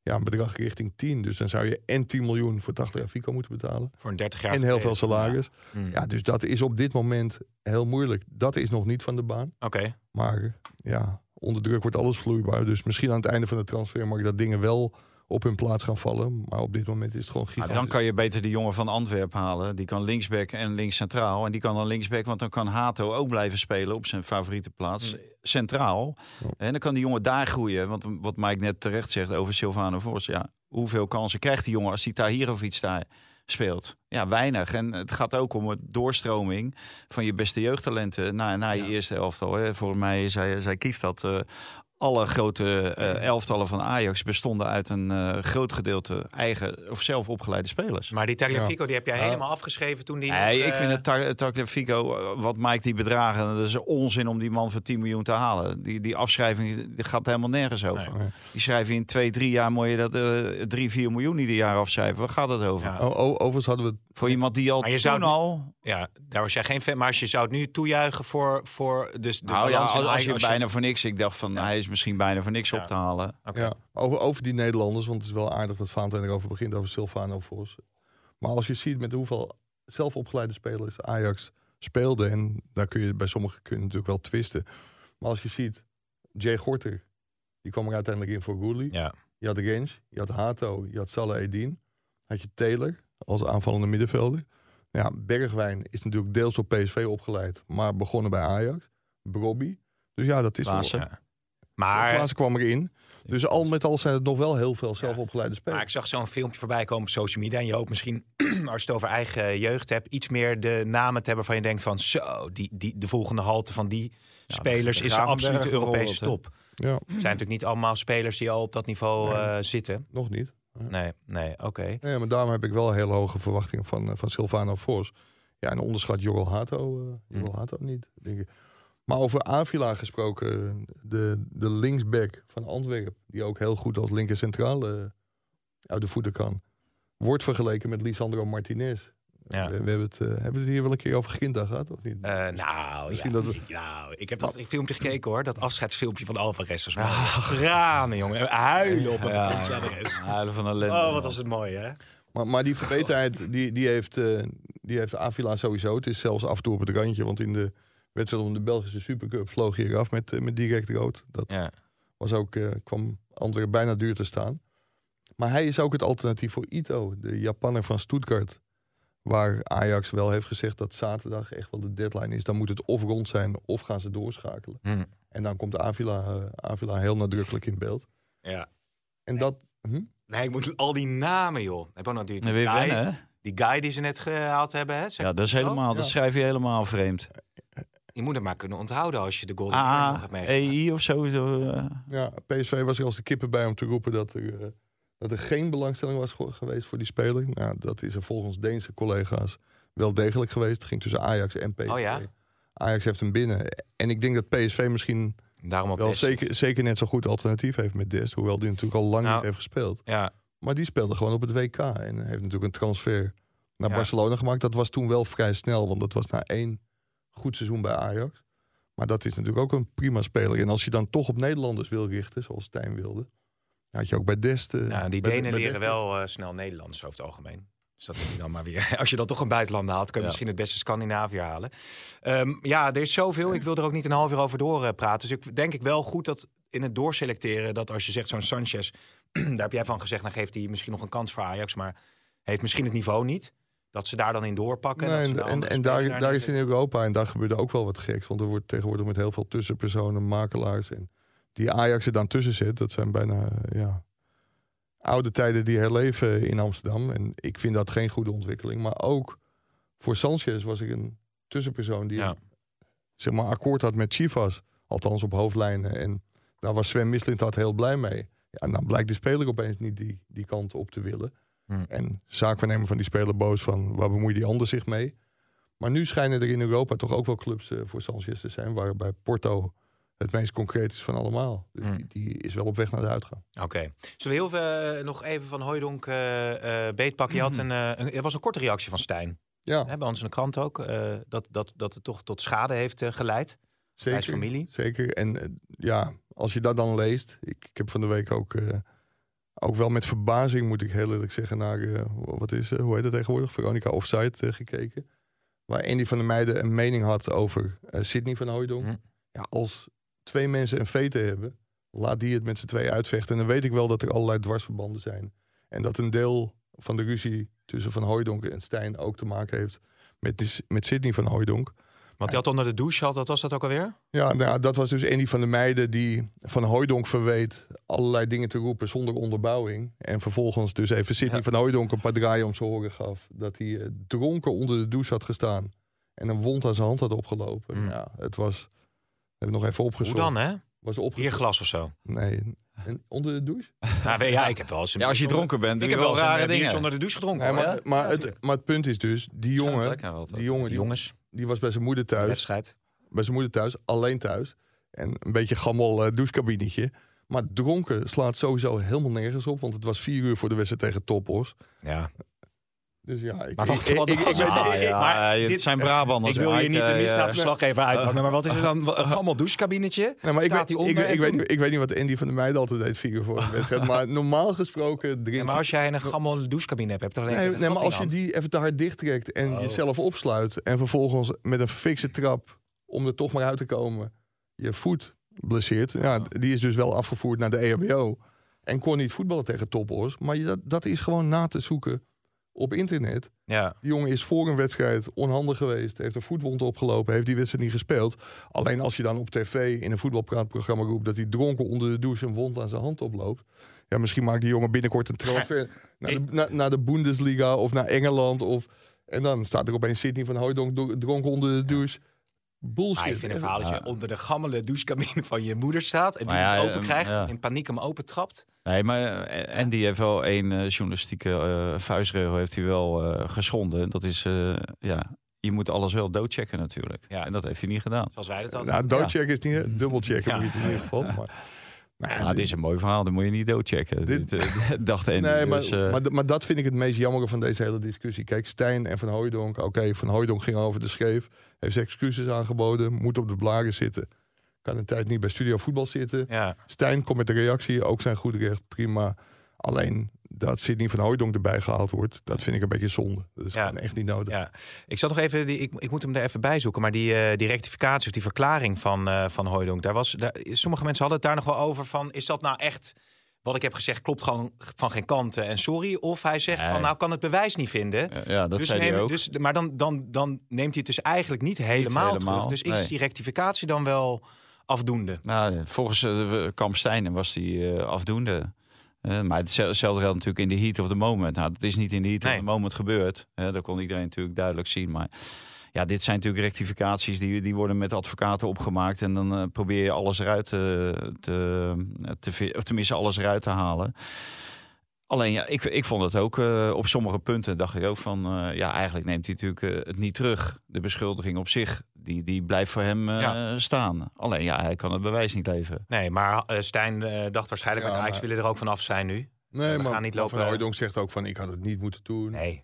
ja, een bedrag richting 10. Dus dan zou je en 10 miljoen voor Tagliafico moeten betalen. voor een 30 jaar en heel veel salaris. Ja. Mm. Ja, dus dat is op dit moment heel moeilijk. Dat is nog niet van de baan. Oké. Maar ja, onder druk wordt alles vloeibaar. Dus misschien aan het einde van de transfermarkt dat dingen wel op hun plaats gaan vallen. Maar op dit moment is het gewoon Maar gigantisch. dan kan je beter die jongen van Antwerpen halen. Die kan linksback en links centraal. En die kan dan linksback, want dan kan Hato ook blijven spelen op zijn favoriete plaats. Centraal. Ja. En dan kan die jongen daar groeien. Want wat Mike net terecht zegt over Silvano Vos. Ja, hoeveel kansen krijgt die jongen als hij Tahir of iets daar speelt? Ja, weinig. En het gaat ook om het doorstroming van je beste jeugdtalenten naar, naar je eerste elftal. Hè. Voor mij zei, zei Kief dat eh, alle grote eh, elftallen van Ajax bestonden uit een eh, groot gedeelte eigen of zelf opgeleide spelers. Maar die Tagliafico die heb jij Ja. helemaal afgeschreven toen die Nee, nog, ik vind eh, het Ta- Tagliafico, wat Mike die bedragen, dat is onzin om die man voor 10 miljoen te halen. Die, die afschrijving die gaat helemaal nergens over. Nee. Die schrijven in twee, drie jaar moet je dat eh 3, 4 miljoen ieder jaar afschrijven. Waar gaat het over? Ja. O- o- overigens hadden we Voor iemand die al Maar je toen zou al... Ja, daar was jij geen fan. Maar als je zou het nu toejuichen voor, voor dus de Nou ja, balans in als, als Ajax, je bijna voor niks... Ik dacht van, hij is misschien bijna voor niks Ja. op te halen. Oké. Ja, over, over die Nederlanders, want het is wel aardig dat Valentijn erover begint, over Silvano Vos. Maar als je ziet met hoeveel zelfopgeleide spelers Ajax speelde, en daar kun je bij sommigen kun je natuurlijk wel twisten. Maar als je ziet, Jay Gorter, die kwam er uiteindelijk in voor Gouli. Ja. Je had Range, je had Hato, je had Salah Edin. Had je Taylor als aanvallende middenvelder. Ja, Bergwijn is natuurlijk deels door PSV opgeleid, maar begonnen bij Ajax. Brobby. Dus ja, dat is wel... Maar, Klaassen kwam erin. Dus al met al zijn het nog wel heel veel zelfopgeleide spelers. maar ik zag zo'n filmpje voorbij komen op social media. En je hoopt misschien, als je het over eigen jeugd hebt, iets meer de namen te hebben waarvan je denkt van zo, die, die, de volgende halte van die spelers is de Gravenberg absolute Europese top. Ja, Het zijn natuurlijk niet allemaal spelers die al op dat niveau Nee. eh, zitten. nog niet. Nee, nee, oké. Nee, maar daarom heb ik wel hele hoge verwachtingen van, eh, van Silvano Vos. Ja, en onderschat Jorrel Hato, Jorrel Hm. Hato niet, denk ik. Maar over Avila gesproken, de, de linksback van Antwerpen, die ook heel goed als linker centraal eh, uit de voeten kan, wordt vergeleken met Lisandro Martinez. Ja. We, we hebben, het, eh, hebben we het hier wel een keer over Ginta gehad, of niet? Eh, nou, Misschien ja, dat we- nou, ik heb dat filmpje gekeken hoor. Dat afscheidsfilmpje van Alvarez was mooi. Granen, jongen. Huilen op een Ja. Huilen van ellende. Oh, wat was het mooi, hè? Maar, maar die verbeterheid, die, die, heeft, eh die heeft Avila sowieso. Het is zelfs af en toe op het randje, want in de wedstrijd om de Belgische Supercup vloog hij eraf met, eh, met direct rood. Dat Ja. was ook, eh, kwam Antwerpen bijna duur te staan. Maar hij is ook het alternatief voor Ito, de Japanner van Stuttgart. Waar Ajax wel heeft gezegd dat zaterdag echt wel de deadline is. Dan moet het of rond zijn of gaan ze doorschakelen. Hm. En dan komt Avila, eh, Avila heel nadrukkelijk in beeld. ja. En dat... Hm? Nee, ik moet al die namen, joh. Heb ook nog die, guy, wennen, die guy die ze net gehaald hebben, hè? Zeg Ja, dat is helemaal, dat Ja. schrijf je helemaal vreemd. Je moet het maar kunnen onthouden als je de Golden nog AA, hebt meegemaakt. EI of zo. eh, Ja, PSV was er als de kippen bij om te roepen dat er, eh, dat er geen belangstelling was ge- geweest voor die speler. Nou, dat is er volgens Deense collega's wel degelijk geweest. Het ging tussen Ajax en PSV. Oh ja? Ajax heeft hem binnen. En ik denk dat PSV misschien Daarom op wel Dest. zeker, zeker net zo goed alternatief heeft met Dest. Hoewel die natuurlijk al lang Nou. niet heeft gespeeld. Ja, Maar die speelde gewoon op het WK. En heeft natuurlijk een transfer naar Ja. Barcelona gemaakt. Dat was toen wel vrij snel. Want dat was na één goed seizoen bij Ajax. Maar dat is natuurlijk ook een prima speler. En als je dan toch op Nederlanders wil richten, zoals Stijn wilde. Had je ook bij Dest. eh, ja die bij- Denen bij leren wel eh, snel Nederlands over het algemeen. Dus dat moet je dan maar weer. Als je dan toch een buitenlander haalt, kun je Ja. misschien het beste Scandinavië halen. Ehm, ja, er is zoveel. Ik wil er ook niet een half uur over door eh, praten. Dus ik denk ik wel goed dat in het doorselecteren dat als je zegt zo'n Sanchez, daar heb jij van gezegd, dan geeft hij misschien nog een kans voor Ajax, maar heeft misschien het niveau niet. Dat ze daar dan in doorpakken. Nee, en en, daar, daar is in Europa, en daar gebeurde ook wel wat geks. Want er wordt tegenwoordig met heel veel tussenpersonen, makelaars. En die Ajax er dan tussen zit, dat zijn bijna ja, oude tijden die herleven in Amsterdam. En ik vind dat geen goede ontwikkeling. Maar ook voor Sanchez was ik een tussenpersoon die Ja. zeg maar akkoord had met Chivas. Althans op hoofdlijnen. En daar was Sven Mislintat heel blij mee. Ja, en dan blijkt de speler opeens niet die, die kant op te willen. Hmm. En zaakwaarnemer van die speler boos van... waar bemoeit die ander zich mee? Maar nu schijnen er in Europa toch ook wel clubs eh, voor Sanchez te zijn... waarbij Porto het meest concreet is van allemaal. Dus Hmm. die, die is wel op weg naar de uitgang. Oké. Zullen we heel veel, eh, nog even van Hooijdonk eh eh beetpakken? Je had een, eh, een, er was een korte reactie van Stijn. Ja, Hè, bij ons in de krant ook. dat, dat, dat het toch tot schade heeft geleid. Bij zijn zeker. familie. Zeker. En ja, als je dat dan leest... Ik, ik heb van de week ook... ook wel met verbazing, moet ik heel eerlijk zeggen, naar, eh, wat is, eh, hoe heet het tegenwoordig? Veronica Offside eh, gekeken. Waar Andy van der Meijden een mening had over Sydney van Hooijdonk. Hm. Ja, als twee mensen een vete hebben, laat die het met z'n twee uitvechten. En dan weet ik wel dat er allerlei dwarsverbanden zijn. En dat een deel van de ruzie tussen Van Hooijdonk en Stijn ook te maken heeft met, die- met Sydney van Hooijdonk. Want hij had onder de douche, had, wat was dat ook alweer? Ja, nou, dat was dus Andy van der Meijden die van Hooijdonk verweet allerlei dingen te roepen zonder onderbouwing. En vervolgens dus even Sidney van Hooijdonk een paar draaien om zijn horen gaf. Dat hij eh, dronken onder de douche had gestaan en een wond aan zijn hand had opgelopen. Mm. Ja, het was, heb ik nog even Hoe opgezocht. dan, hè? Was opgezocht. Bierglas of zo. Nee, en onder de douche? Nou, we- ja, ik heb wel eens een Ja, als je dronken bent, doe Ik je heb wel rare eh, dingen. onder de douche gedronken. Hoor. maar, maar, het, maar het punt is dus, die jongen, die jongen Die jongens, die was bij zijn moeder thuis. wedstrijd. bij zijn moeder thuis, alleen thuis. En een beetje gammel eh, douchekabinetje. Maar dronken slaat sowieso helemaal nergens op. Want het was vier uur voor de wedstrijd tegen Topos. Ja. Dus ja, ik, Maar wat- ik, wat ik? Ah, ja, maar het dit- zijn Brabanders. Ik wil hier niet de eh, misdaadverslaggever uithangen, maar wat is er dan? Een gammel douchekabinetje? nee, maar ik, weet, ik, ik, weet, ik weet niet wat Andy van der Meijden altijd deed, vier uur voor een wedstrijd. Maar normaal gesproken Ja, drink maar als jij een gammel douchekabine hebt, je alleen Nee, nee, maar als je die even te hard dichttrekt en Oh. jezelf opsluit... en vervolgens met een fikse trap, om er toch maar uit te komen... je voet blesseert. Ja, die is dus wel afgevoerd naar de EHBO. En kon niet voetballen tegen Topos. Maar je- dat, dat is gewoon na te zoeken op internet. Ja, Die jongen is voor een wedstrijd onhandig geweest. Heeft een voetwond opgelopen. Heeft die wedstrijd niet gespeeld. Alleen als je dan op tv in een voetbalpraatprogramma roept... dat hij dronken onder de douche een wond aan zijn hand oploopt. Ja, misschien maakt die jongen binnenkort een transfer naar, de, naar, naar de Bundesliga of naar Engeland. Of, en dan staat er opeens Sidney van Hooijdonk do- dronken onder de douche. Bullshit. maar ik vind een verhaal dat je Ja. onder de gammele douchekabine van je moeder staat en die niet open eh, krijgt, ja. in paniek hem open trapt. Nee, maar eh, Andy heeft wel één eh, journalistieke eh, vuistregel heeft hij wel eh, geschonden. Dat is, eh, ja, je moet alles wel doodchecken natuurlijk. Ja. En dat heeft hij niet gedaan. Zoals wij dat hadden. Nou, doodchecken is niet, dubbelchecken Ja. moet je het in ieder geval. Maar, nou ja, dit is een mooi verhaal, dan moet je niet doodchecken. Dit- Dit, eh, dacht Andy. Nee, maar, dus, eh, maar, maar dat vind ik het meest jammer van deze hele discussie. Kijk, Stijn en Van Hooijdonk. Oké, Van Hooijdonk ging over de scheef. Heeft excuses aangeboden. Moet op de blaren zitten. Kan een tijd niet bij Studio Voetbal zitten. Ja, Stijn komt met de reactie. Ook zijn goed recht. Prima. Alleen dat Sidney Van Hooijdonk erbij gehaald wordt. Dat vind ik een beetje zonde. Dat is Ja. gewoon echt niet nodig. ja. Ik zat nog even, die, ik, ik moet hem er even bij zoeken, maar die, eh, die rectificatie of die verklaring van, eh van Hooijdonk, daar was, daar, sommige mensen hadden het daar nog wel over van, is dat nou echt, wat ik heb gezegd klopt gewoon van geen kanten en sorry, of hij zegt Nee. van, nou kan het bewijs niet vinden. ja, dat dus zei neem- hij ook. Dus, maar dan, dan, dan neemt hij het dus eigenlijk niet helemaal, helemaal, terug. Dus is die rectificatie dan wel afdoende? Nou, volgens uh, Kamp Steinen was die eh, afdoende. Eh, maar hetzelfde geldt natuurlijk in de heat of the moment. Nou, dat is niet in de heat Nee. of the moment gebeurd. Eh, dat kon iedereen natuurlijk duidelijk zien. Maar ja, dit zijn natuurlijk rectificaties die, die worden met advocaten opgemaakt. En dan eh, probeer je alles eruit te, te, te, vi- of tenminste alles eruit te halen. Alleen ja, ik, ik vond het ook eh, op sommige punten dacht ik ook van eh, ja, eigenlijk neemt hij natuurlijk eh, het niet terug. De beschuldiging op zich, die, die blijft voor hem eh, Ja. staan. Alleen ja, hij kan het bewijs niet leveren. Nee, maar eh, Stijn dacht waarschijnlijk, Ja, met Ajax maar- willen er ook vanaf zijn nu. Nee, we maar gaan niet maar lopen- Van Hooijdonk zegt ook van ik had het niet moeten doen. Nee.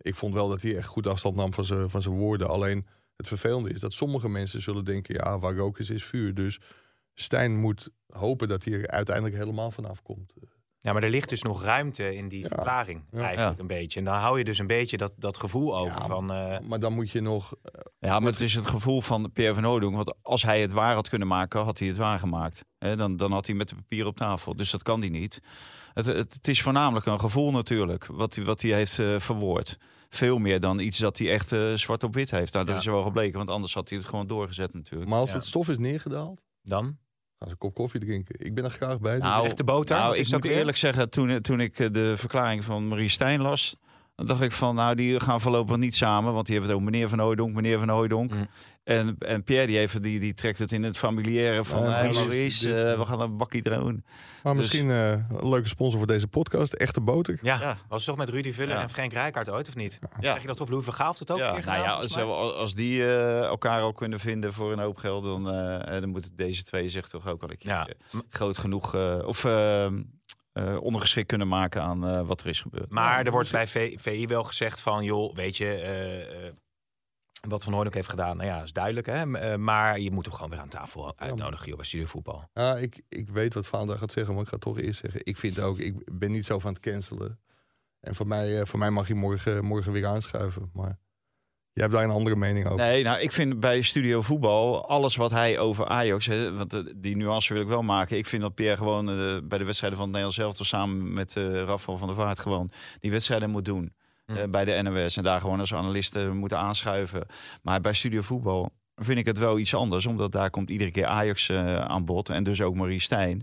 Ik vond wel dat hij echt goed afstand nam van zijn, van zijn woorden. Alleen het vervelende is dat sommige mensen zullen denken... ja, waar rook is, is vuur. Dus Stijn moet hopen dat hij er uiteindelijk helemaal vanaf komt. Ja, maar er ligt dus nog ruimte in die Ja. verklaring eigenlijk Ja. een beetje. En dan hou je dus een beetje dat, dat gevoel over Ja, van... eh, Maar dan moet je nog... Ja, maar het is het gevoel van Pierre van Hooydonk. Want als hij het waar had kunnen maken, had hij het waar gemaakt. Hè, dan, dan had hij met de papier op tafel. Dus dat kan hij niet. Het, het, het is voornamelijk een gevoel natuurlijk, wat hij, wat hij heeft eh, verwoord. Veel meer dan iets dat hij echt eh, zwart op wit heeft. Nou, dat Ja. is wel gebleken, want anders had hij het gewoon doorgezet natuurlijk. Maar als Ja. het stof is neergedaald, dan? Gaan ze een kop koffie drinken. Ik ben er graag bij. Nou, Echte boter? Nou, ik moet weer? eerlijk zeggen, toen, toen ik eh, de verklaring van Marie Stijn las... dan dacht ik van, nou, die gaan voorlopig niet samen. Want die hebben het over meneer Van Hooydonk, meneer Van Hooydonk. Mm. En, en Pierre, die, even, die, die trekt het in het familiaire van... Ja, hey, precies. Maurice, eh, eh, we gaan een bakkie dronen. maar dus- misschien eh, een leuke sponsor voor deze podcast. Echte boter. Ja, Ja. was het toch met Rudy Vuller Ja. en Frank Rijkaard ooit, of niet? Ja. Zeg je dat toch? Louis heeft het ook Ja, een keer nou gedaan, ja, als, als die eh, elkaar al kunnen vinden voor een hoop geld... dan, eh, dan moeten deze twee zich toch ook wel een keer Ja. eh, groot genoeg... eh, of eh, eh, ondergeschikt kunnen maken aan eh, wat er is gebeurd. Maar er wordt bij VI wel gezegd van, joh, weet je, eh, eh, wat Van Hooydonk heeft gedaan, nou ja, is duidelijk. Hè? Eh, maar je moet hem gewoon weer aan tafel uitnodigen, joh, bij Studio Voetbal. Ja, ik, ik weet wat Vaan daar gaat zeggen, maar ik ga het toch eerst zeggen. Ik vind ook, ik ben niet zo van het cancelen. En voor mij, eh, voor mij mag je morgen, morgen weer aanschuiven. Maar jij hebt daar een andere mening over. Nee, nou, ik vind bij Studio Voetbal alles wat hij over Ajax, hè, want eh, die nuance wil ik wel maken. Ik vind dat Pierre gewoon bij de wedstrijden van het Nederlands elftal samen met eh Rafael van der Vaart gewoon die wedstrijden moet doen. Eh, bij de NOS en daar gewoon als analisten moeten aanschuiven. Maar bij Studio Voetbal vind ik het wel iets anders, omdat daar komt iedere keer Ajax eh, aan bod en dus ook Marie Stijn.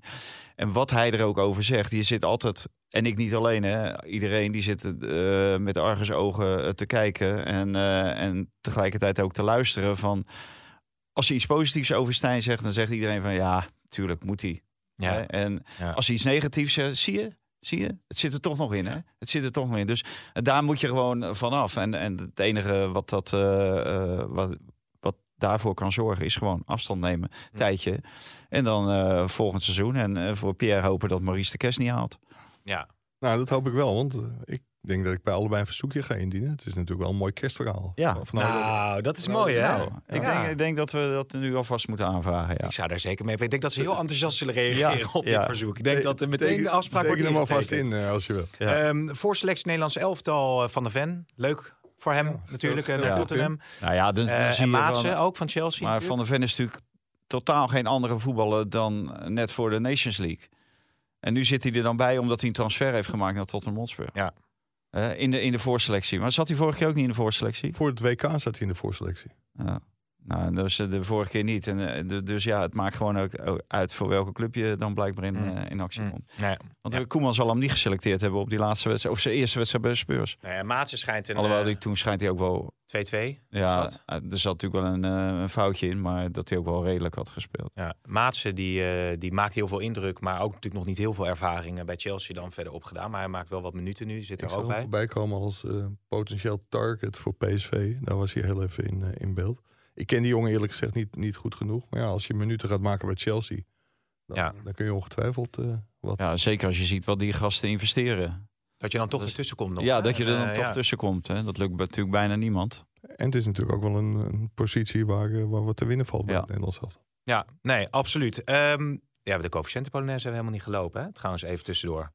En wat hij er ook over zegt, je zit altijd, en ik niet alleen, hè, iedereen die zit eh, met argusogen te kijken en, en tegelijkertijd ook te luisteren van, als hij iets positiefs over Stijn zegt, dan zegt iedereen van ja, tuurlijk moet hij. Ja. En Ja. als hij iets negatiefs zegt, zie je, zie je, het zit er toch nog in, hè? Het zit er toch nog in. Dus eh, daar moet je gewoon vanaf. En, en het enige wat dat, eh, eh, wat, wat daarvoor kan zorgen, is gewoon afstand nemen, Hm. tijdje. En dan eh, volgend seizoen. En eh, voor Pierre hopen dat Maurice de Kerst niet haalt. ja. Nou, dat hoop ik wel, want eh, ik denk dat ik bij allebei een verzoekje ga indienen. Het is natuurlijk wel een mooi kerstverhaal. Ja. Van. Nou, dat is Nou, mooi, hè? Nou, ik, Ja. denk, ik denk dat we dat nu alvast moeten aanvragen. Ja. Ik zou daar zeker mee. Ik denk dat ze heel enthousiast zullen reageren Ja, op dit verzoek. Ik denk dat er meteen Teken- de afspraak wordt teken hem alvast ingetekend. in eh, als je wil. Ja. Ehm, voorselectie Nederlands elftal eh, van de Ven. Leuk voor hem Ja, natuurlijk. eh, naar ja. Tottenham. Nou ja, en Maatsen van- ook van Chelsea. Maar Van der Ven is natuurlijk totaal geen andere voetballer dan net voor de Nations League. En nu zit hij er dan bij omdat hij een transfer heeft gemaakt naar Tottenham Hotspur. Ja. Eh, in, de, in de voorselectie. Maar zat hij vorige keer ook niet in de voorselectie? Voor het WK staat hij in de voorselectie. Ja. Nou, dus eh, de vorige keer niet. En, eh, dus ja, het maakt gewoon ook uit voor welke club je dan blijkbaar in, Mm. eh, in actie Mm. komt. Nee, Want Ja. Koeman zal hem niet geselecteerd hebben op die laatste wedstrijd. Of zijn eerste wedstrijd bij de Spurs. nou ja, Maatsen schijnt een Alhoewel, die, toen schijnt hij ook wel... 2-2. Ja, was dat? er zat natuurlijk wel een, eh, een foutje in. Maar dat hij ook wel redelijk had gespeeld. Ja, Maatsen die, die maakt heel veel indruk, maar ook natuurlijk nog niet heel veel ervaring eh, bij Chelsea dan verder opgedaan. Maar hij maakt wel wat minuten nu, zit Ik er zag ook hem bij. voorbij komen als eh, potentieel target voor PSV. Daar was hij heel even in, in beeld. Ik ken die jongen eerlijk gezegd niet, niet goed genoeg. Maar ja, als je minuten gaat maken bij Chelsea, dan, Ja. dan kun je ongetwijfeld eh, wat. Ja, zeker als je ziet wat die gasten investeren. Dat je dan toch Dus- nog. ja, hè? dat je er En, dan eh, toch ja. tussen komt. Hè? Dat lukt natuurlijk bijna niemand. En het is natuurlijk ook wel een, een positie waar, eh, waar wat te winnen valt bij Ja. het Nederlands elftal. Ja, nee, absoluut. Ehm, ja, de coëfficiënten Polonaise hebben helemaal niet gelopen. Hè? Trouwens, even tussendoor.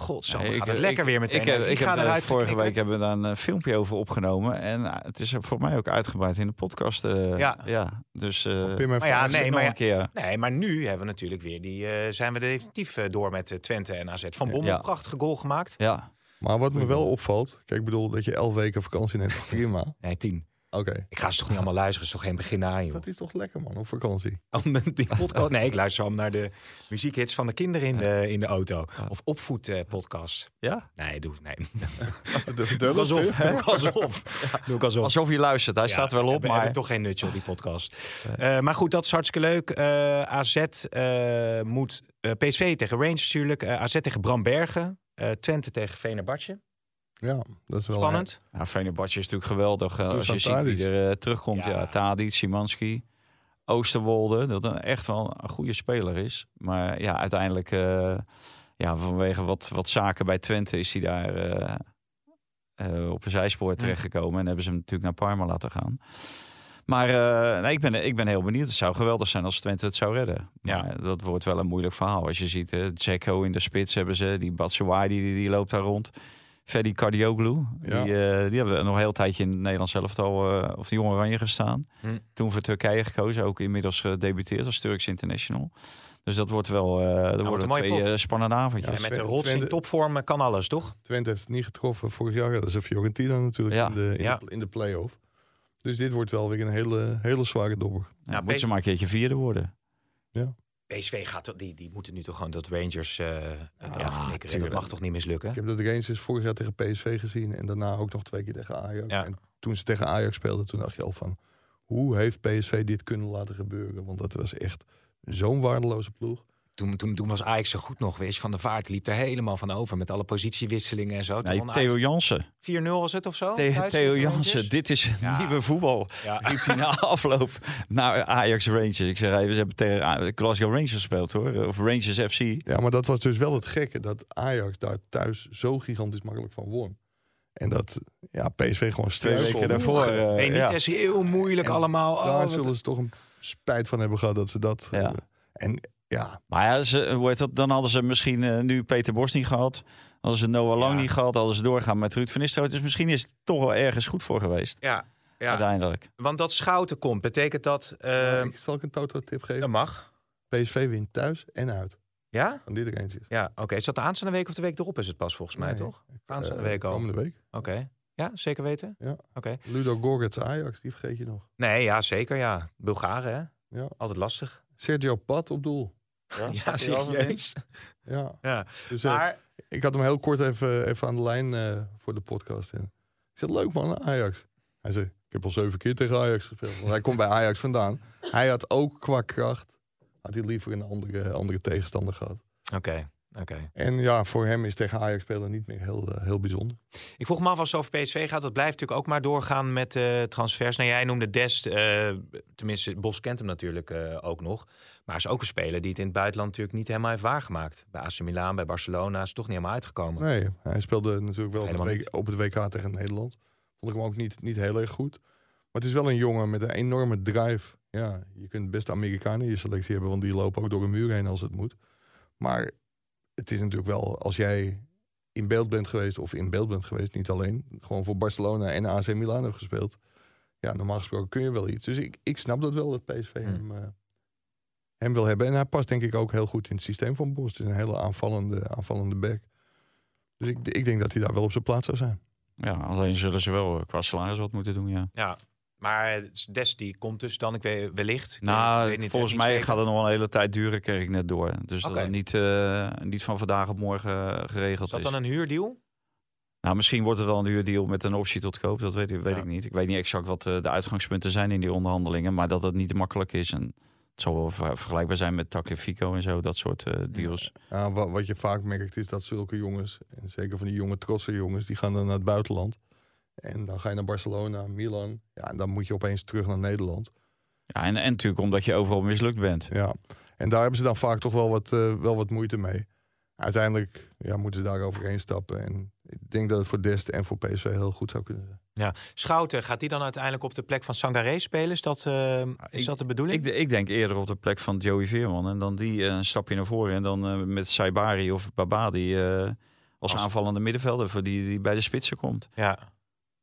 Godzo, Nee, gaat het lekker ik- weer meteen. Ik ik ga heb er eruit vorige week hebben we daar een eh, filmpje over opgenomen. En eh, het is voor mij ook uitgebreid in de podcast. eh, Ja. ja. Dus eh Pim heeft Maar ja, nee, maar een keer. Nee, maar nu hebben we natuurlijk weer die. eh, zijn we definitief door met Twente en AZ. Van Bommel, Ja. prachtige goal gemaakt. Ja. Maar wat me wel opvalt, kijk, ik bedoel dat je elf weken vakantie neemt, prima. Nee, tien. Oké, Ik ga ze toch niet allemaal luisteren, is toch geen begin aan, joh. dat is toch lekker man, op vakantie. Om die podcast. Nee, ik luister allemaal naar de muziekhits van de kinderen in de, in de auto. Of opvoedpodcast. ja? nee, doe nee. De, Doe ik alsof. Doe ik alsof. Doe ik alsof. Alsof je luistert. Hij Ja, staat wel op, maar... toch geen nutje op die podcast. Eh, maar goed, dat is hartstikke leuk. Eh, AZ eh, moet eh, PSV tegen Rangers natuurlijk. Eh, AZ tegen Brambergen. Eh, Twente tegen Venerbatje. Ja, dat is wel Spannend. Ja, Fenerbahce is natuurlijk geweldig. eh, als je ziet wie er eh, terugkomt. Ja. Ja, Tadic, Simanski, Oosterwolde. Dat een, echt wel een goede speler is. Maar ja, uiteindelijk... eh, ja, vanwege wat, wat zaken bij Twente is hij daar eh, eh, op een zijspoor terechtgekomen. En hebben ze hem natuurlijk naar Parma laten gaan. Maar uh, nee, ik, ben, ik ben heel benieuwd. Het zou geweldig zijn als Twente het zou redden. Maar ja. dat wordt wel een moeilijk verhaal. Als je ziet, uh, Dzeko in de spits hebben ze. Die Batshuayi, die, die loopt daar rond. Freddy Cardioglu. Ja. Die, uh, die hebben nog een heel tijdje in het Nederlands zelf al uh, of de Jong Oranje gestaan. Hm. Toen voor Turkije gekozen. Ook inmiddels gedebuteerd als Turks International. Dus dat wordt wel uh, er worden twee uh, spannende avondjes. Ja, met de rots in topvorm kan alles, toch? Twente heeft het niet getroffen vorig jaar. Dat is een Fiorentina natuurlijk ja. in, de, in, ja. de, in de play-off. Dus dit wordt wel weer een hele, hele zware dobber. Moet ze maar een keertje vierde worden. Ja. PSV gaat die, die moeten nu toch gewoon dat Rangers uh, ja, Dat mag toch niet mislukken? Ik heb dat Rangers vorig jaar tegen PSV gezien en daarna ook nog twee keer tegen Ajax. Ja. En toen ze tegen Ajax speelden, toen dacht je al van hoe heeft PSV dit kunnen laten gebeuren? Want dat was echt zo'n waardeloze ploeg. Toen, toen, toen was Ajax zo goed nog, weet je, Van de Vaart liep er helemaal van over met alle positiewisselingen en zo. Nee, Theo Jansen. 4-0 was het of zo? The Theo Jansen, dit is ja. nieuwe voetbal. Ja. Riep hij na afloop naar Ajax Rangers. Ik zeg even, ze hebben tegen Glasgow Rangers gespeeld hoor, of Rangers FC. Ja, maar dat was dus wel het gekke, dat Ajax daar thuis zo gigantisch makkelijk van won. En dat ja, PSV gewoon twee weken daarvoor. Uh, nee, niet ja. is heel moeilijk en allemaal. Oh, daar zullen ze toch een spijt van hebben gehad dat ze dat. Ja. Uh, en ja. Maar ja, ze, hoe heet dat, dan hadden ze misschien uh, nu Peter Bos niet gehad. Hadden ze Noah Lang ja. niet gehad. Hadden ze doorgaan met Ruud van Nistelrooy. Dus misschien is het toch wel ergens goed voor geweest. Ja. Ja. Uiteindelijk. Want dat Schouten komt, betekent dat... Uh... ik zal ik een toto-tip geven? Dat mag. PSV wint thuis en uit. Ja? Van dit Rangers. Ja, oké. Okay. Is dat de aanstaande week of de week erop is het pas volgens mij, nee, toch? Aanstaande uh, week al. Komende week. Oké. Okay. Ja, zeker weten? Ja. Oké. Okay. Ludo Gorgets Ajax, die vergeet je nog. Nee, ja, zeker ja. Bulgaren, hè? Ja. Altijd lastig. Sergio Pat op doel. Ja, ja serieus? Ja. ja. Dus, uh, maar... Ik had hem heel kort even, even aan de lijn uh, voor de podcast. En ik zei, leuk man, Ajax. Hij zei, ik heb al zeven keer tegen Ajax gespeeld. Want hij komt bij Ajax vandaan. Hij had ook qua kracht, had hij liever een andere, andere tegenstander gehad. Oké. Okay. Okay. En ja, voor hem is tegen Ajax spelen niet meer heel, uh, heel bijzonder. Ik vroeg me af als het over PSV gaat. Dat blijft natuurlijk ook maar doorgaan met uh, transfers. Nou, jij noemde Dest, uh, tenminste Bos kent hem natuurlijk ook nog. Maar is ook een speler die het in het buitenland natuurlijk niet helemaal heeft waargemaakt. Bij AC Milan, bij Barcelona is het toch niet helemaal uitgekomen. Nee, hij speelde natuurlijk wel op het, WK, op het, WK, tegen Nederland. Vond ik hem ook niet, niet heel erg goed. Maar het is wel een jongen met een enorme drive. Ja, je kunt best Amerikanen in je selectie hebben, want die lopen ook door een muur heen als het moet. Maar het is natuurlijk wel, als jij in beeld bent geweest, of in beeld bent geweest, niet alleen, gewoon voor Barcelona en AC Milan hebt gespeeld. Ja, normaal gesproken kun je wel iets. Dus ik, ik snap dat wel dat PSV hmm. hem, uh, hem wil hebben. En hij past denk ik ook heel goed in het systeem van Bos. Het is een hele aanvallende, aanvallende back. Dus ik, ik denk dat hij daar wel op zijn plaats zou zijn. Ja, alleen zullen ze wel qua salaris wat moeten doen, ja. Ja, maar Des die komt dus dan, ik weet wellicht. Ik nou, weet niet, volgens mij gaat het nog een hele tijd duren, kreeg ik net door. Dus okay. dat het niet, uh, niet van vandaag op morgen geregeld is. Dat dan een huurdeal? Nou, misschien wordt het wel een huurdeal met een optie tot koop. Dat weet, weet ja. ik niet. Ik weet niet exact wat uh, de uitgangspunten zijn in die onderhandelingen. Maar dat het niet makkelijk is. En het zal wel ver vergelijkbaar zijn met Tagliafico en zo. Dat soort uh, deals. Ja, wat, wat je vaak merkt is dat zulke jongens, en zeker van die jonge trotse jongens, die gaan dan naar het buitenland. En dan ga je naar Barcelona, Milan. Ja, en dan moet je opeens terug naar Nederland. Ja, en, en natuurlijk omdat je overal mislukt bent. Ja, en daar hebben ze dan vaak toch wel wat, uh, wel wat moeite mee. Uiteindelijk ja, moeten ze daar overheen stappen. En ik denk dat het voor Dest en voor PSV heel goed zou kunnen zijn. Ja, Schouten, gaat die dan uiteindelijk op de plek van Sangaré spelen? Is dat, uh, is ik, dat de bedoeling? Ik, ik, denk eerder op de plek van Joey Veerman. En dan die uh, een stapje naar voren. En dan uh, met Saibari of Babadi als, als aanvallende middenvelder voor die, die bij de spitsen komt. Ja.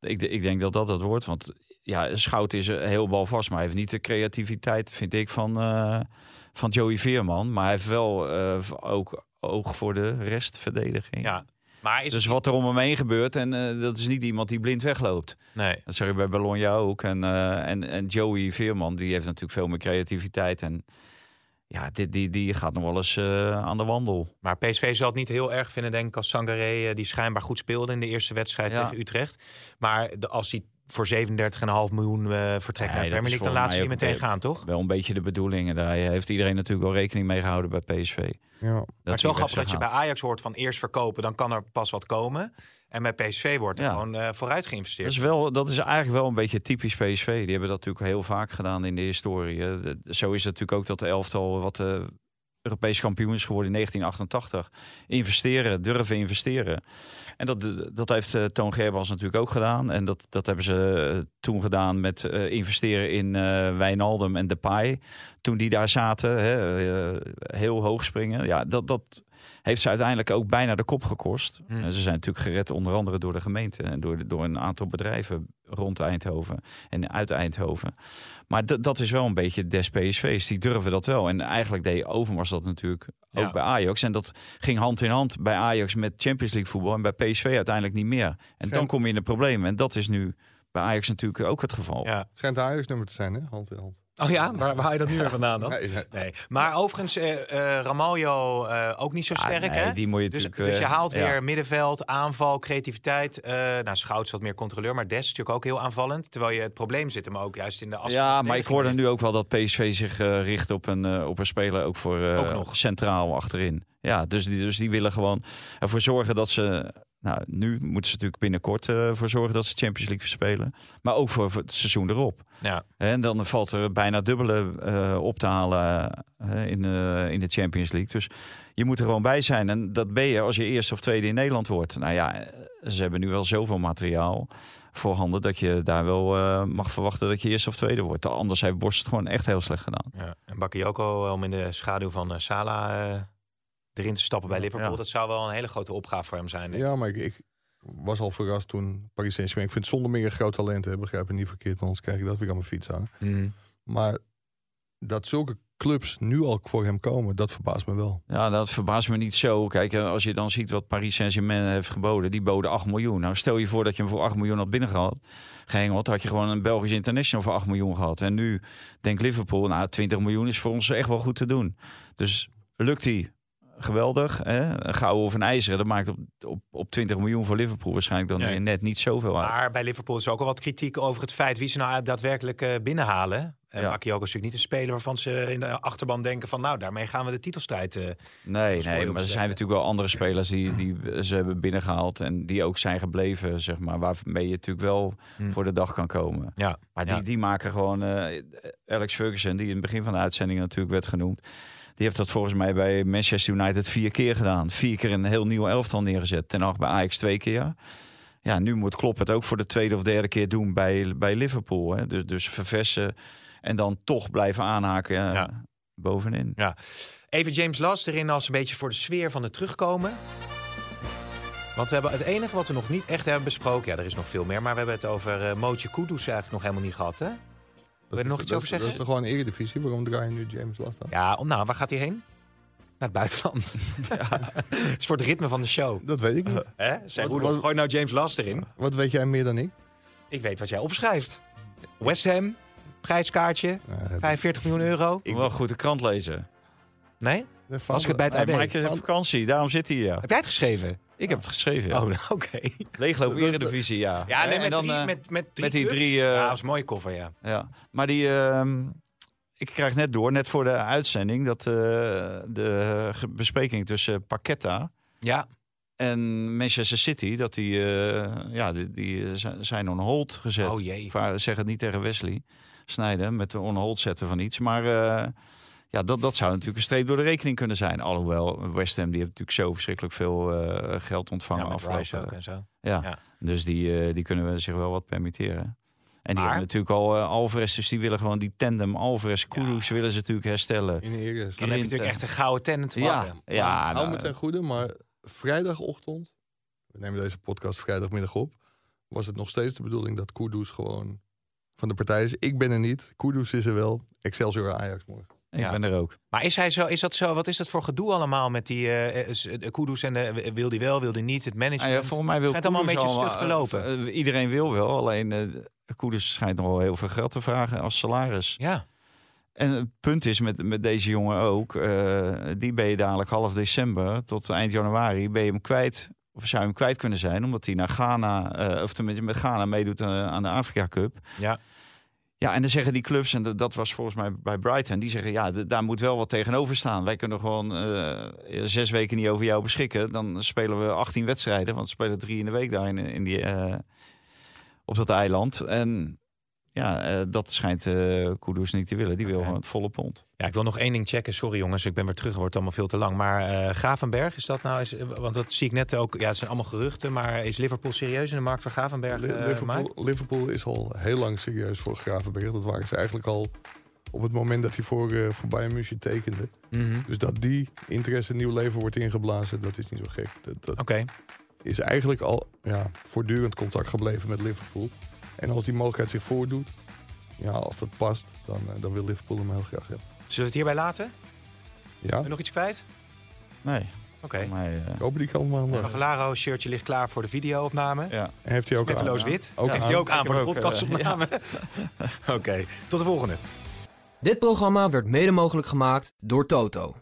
Ik, ik denk dat dat het wordt. Want ja, Schout is heel balvast. Maar hij heeft niet de creativiteit, vind ik, van, uh, van Joey Veerman. Maar hij heeft wel uh, ook oog voor de restverdediging. Ja, maar is dus wat er om hem heen gebeurt. En uh, dat is niet iemand die blind wegloopt. Nee. Dat zeg je bij Bologna ook. En, en, en Joey Veerman, die heeft natuurlijk veel meer creativiteit. En ja, die, die, die gaat nog wel eens uh, aan de wandel. Maar PSV zal het niet heel erg vinden, denk ik, als Sangaré... Uh, die schijnbaar goed speelde in de eerste wedstrijd ja. tegen Utrecht. Maar de, als hij voor 37,5 miljoen uh, vertrekt nee, naar de Premier League... dan laat ze die meteen gaan, toch? Wel een beetje de bedoeling. Daar heeft iedereen natuurlijk wel rekening mee gehouden bij PSV. Ja. maar het is wel grappig dat je bij Ajax hoort van eerst verkopen... dan kan er pas wat komen... En bij PSV wordt er ja. gewoon uh, vooruit geïnvesteerd. Dat is, wel, dat is eigenlijk wel een beetje typisch PSV. Die hebben dat natuurlijk heel vaak gedaan in de historie. Zo is het natuurlijk ook dat de elftal wat uh, Europees kampioen is geworden in 1988. Investeren, durven investeren. En dat, dat heeft uh, Toon Gerbals natuurlijk ook gedaan. En dat, dat hebben ze uh, toen gedaan met investeren in Wijnaldum en Depay. Toen die daar zaten, hè, heel hoog springen. Ja, dat, dat heeft ze uiteindelijk ook bijna de kop gekost. Hmm. En ze zijn natuurlijk gered onder andere door de gemeente en door, door een aantal bedrijven rond Eindhoven en uit Eindhoven. Maar dat is wel een beetje des PSV's. Die durven dat wel. En eigenlijk deed Overmars dat natuurlijk ook Ja. bij Ajax. En dat ging hand in hand bij Ajax met Champions League voetbal en bij PSV uiteindelijk niet meer. En dan kom je in de problemen. En dat is nu bij Ajax natuurlijk ook het geval. Ja. Het schijnt de Ajax-nummer te zijn, hè? Hand in hand. Oh ja, waar, waar haal je dat nu weer vandaan dan? Nee. Maar overigens, Ramaljo eh, ook niet zo Ja, sterk, nee, hè? Die moet je Dus, dus je haalt ja. weer middenveld, aanval, creativiteit. Nou, Schouts wat meer controleur, maar Des is natuurlijk ook heel aanvallend. Terwijl je het probleem zit hem ook juist in de as. Ja, maar ik hoorde nu ook wel dat PSV zich richt op een, op een speler ook voor Ook nog. centraal achterin. Ja, dus die, dus die willen gewoon ervoor zorgen dat ze. Nou, nu moeten ze natuurlijk binnenkort eh voor zorgen dat ze Champions League spelen. Maar ook voor, voor het seizoen erop. Ja. En dan valt er bijna dubbele eh, op te halen eh, in, eh, in de Champions League. Dus je moet er gewoon bij zijn. En dat ben je als je eerste of tweede in Nederland wordt. Nou ja, ze hebben nu wel zoveel materiaal voorhanden... dat je daar wel eh, mag verwachten dat je eerste of tweede wordt. Anders heeft Borst het gewoon echt heel slecht gedaan. Ja. En Bakayoko om in de schaduw van eh Sala eh, erin te stappen bij Liverpool. Ja. Dat zou wel een hele grote opgave voor hem zijn. denk ik. Ja, maar ik, ik was al verrast toen Paris Saint-Germain... Ik vind het zonder meer een groot talent, hè, begrijp me niet verkeerd. want Anders krijg ik dat weer aan mijn fiets hangen. Mhm. Maar dat zulke clubs nu al voor hem komen, dat verbaast me wel. Ja, dat verbaast me niet zo. Kijk, eh, als je dan ziet wat Paris Saint-Germain heeft geboden. Die boden 8 miljoen. Nou, stel je voor dat je hem voor 8 miljoen had binnengehaald. Gehengeld, had je gewoon een Belgisch international voor 8 miljoen gehad. En nu denkt Liverpool, nou, 20 miljoen is voor ons echt wel goed te doen. Dus lukt die geweldig. Hè? Een gouden of een ijzeren, dat maakt op, op, op 20 miljoen voor Liverpool waarschijnlijk dan Nee. net niet zoveel uit. Maar bij Liverpool is ook al wat kritiek over het feit wie ze nou daadwerkelijk eh, binnenhalen. En Ja. Bakayoko is natuurlijk niet een speler waarvan ze in de achterban denken van nou, daarmee gaan we de titelstrijd. eh, Nee, nee, je maar er zijn natuurlijk wel andere spelers die, die ze hebben binnengehaald. En die ook zijn gebleven, zeg maar. Waarmee je natuurlijk wel Hmm. voor de dag kan komen. ja. Maar Ja. die, die maken gewoon... eh, Alex Ferguson, die in het begin van de uitzending natuurlijk werd genoemd. Die heeft dat volgens mij bij Manchester United vier keer gedaan. Vier keer een heel nieuw elftal neergezet. Ten acht bij Ajax twee keer. Ja, nu moet Klopp het ook voor de tweede of derde keer doen bij, bij Liverpool. Hè. Dus, dus verversen en dan toch blijven aanhaken eh, Ja. bovenin. Even James Last erin als een beetje voor de sfeer van het terugkomen. Want we hebben het enige wat we nog niet echt hebben besproken. Ja, er is nog veel meer. Maar we hebben het over eh Mootje Kudus eigenlijk nog helemaal niet gehad, hè? Dat je er nog is- iets over is- Dat zeggen? is toch gewoon een eredivisie? Waarom draai je nu James Last aan? Ja, om, nou, waar gaat hij heen? Naar het buitenland. Het is voor het ritme van de show. Dat weet ik niet. Hè? Zeg, Wat- Roelof, wat- gooi nou James Last erin. Wat weet jij meer dan ik? Ik weet wat jij opschrijft. West Ham, prijskaartje, Uh, 45 miljoen euro. Ik wil goed de krant lezen. Nee? Was ik het bij het AD? Mike is op vakantie, daarom zit hij hier. Heb jij het geschreven? Ik heb het geschreven. Ja. Oh, nou, oké. Leegloop Dat- dat- Eredivisie, ja. Ja, nee, En met, dan, drie, eh, met, met drie met die clubs. drie, eh, ja, dat is een mooie koffer, ja. Ja, maar die, ehm, ik krijg net door, net voor de uitzending, dat eh, de bespreking tussen Paqueta Ja, en Manchester City, dat die, eh, ja, die, die zi- zijn on hold gezet. oh jee. Ik zeg het niet tegen Wesley Snijden met de on hold zetten van iets, maar eh, ja, dat, dat zou natuurlijk een streep door de rekening kunnen zijn. Alhoewel West Ham die heeft natuurlijk zo verschrikkelijk veel eh, geld ontvangen Ja, afgelopen. ook en zo. Ja. Ja. dus die, eh, die kunnen we zich wel wat permitteren. En die Maar- hebben natuurlijk al eh, Alvarez, dus die willen gewoon die tandem Alvarez, Kudus willen ze natuurlijk herstellen. in de. Dan heb je natuurlijk echt een gouden tenant te Ja, ja Hou nou, ten goede, maar vrijdagochtend, we nemen deze podcast vrijdagmiddag op, was het nog steeds de bedoeling dat Kudus gewoon van de partij is. Ik ben er niet, Kudus is er wel, Excelsior Ajax morgen. Ik Ja. ben er ook. Maar is, hij zo, is dat zo? Wat is dat voor gedoe allemaal met die de Kudus en de, wil die wel, wil die niet, het Nou management? ja, volgens mij wil Schijnt allemaal een beetje stug te eh, lopen. iedereen wil wel, alleen eh Kudus schijnt nog wel heel veel geld te vragen als salaris. Ja, En het punt is met, met deze jongen ook, die ben je dadelijk half december tot eind januari ben je hem kwijt. Of zou je hem kwijt kunnen zijn, omdat hij naar Ghana, of tenminste met Ghana meedoet aan de Afrika Cup. ja. Ja, en dan zeggen die clubs, en dat, was volgens mij bij Brighton, die zeggen ja, daar moet wel wat tegenover staan. Wij kunnen gewoon eh, zes weken niet over jou beschikken. Dan spelen we 18 wedstrijden, want we spelen drie in de week daar in, in die, eh, op dat eiland. En ja, eh, dat schijnt eh Kudus niet te willen. Die wil gewoon het volle pond. Ja, ik wil nog één ding checken. Sorry jongens, ik ben weer terug. Het wordt allemaal veel te lang. Maar eh Gravenberg, is dat nou... Is, want dat zie ik net ook... Ja, het zijn allemaal geruchten. Maar is Liverpool serieus in de markt voor eh, Mike? Liverpool, Liverpool is al heel lang serieus voor Gravenberg. Dat waren ze eigenlijk al op het moment dat hij voor, voor Bayern München tekende. Mhm. Dus dat die interesse nieuw leven wordt ingeblazen, dat is niet zo gek. Dat, dat Oké. is eigenlijk al ja, voortdurend contact gebleven met Liverpool. En als die mogelijkheid zich voordoet, ja, als dat past, dan, eh, dan wil Liverpool hem heel graag hebben. Zullen we het hierbij laten? Ja, nog iets kwijt? Nee, Oké. mij... eh, ik hoop die kan maandag. Magalaro shirtje ligt klaar voor de videoopname. ja. En heeft hij ook aan. Metteloos aan. wit. Ook heeft hij ook aan voor de ook, eh, podcastopname. Oké, tot de volgende. Dit programma werd mede mogelijk gemaakt door Toto.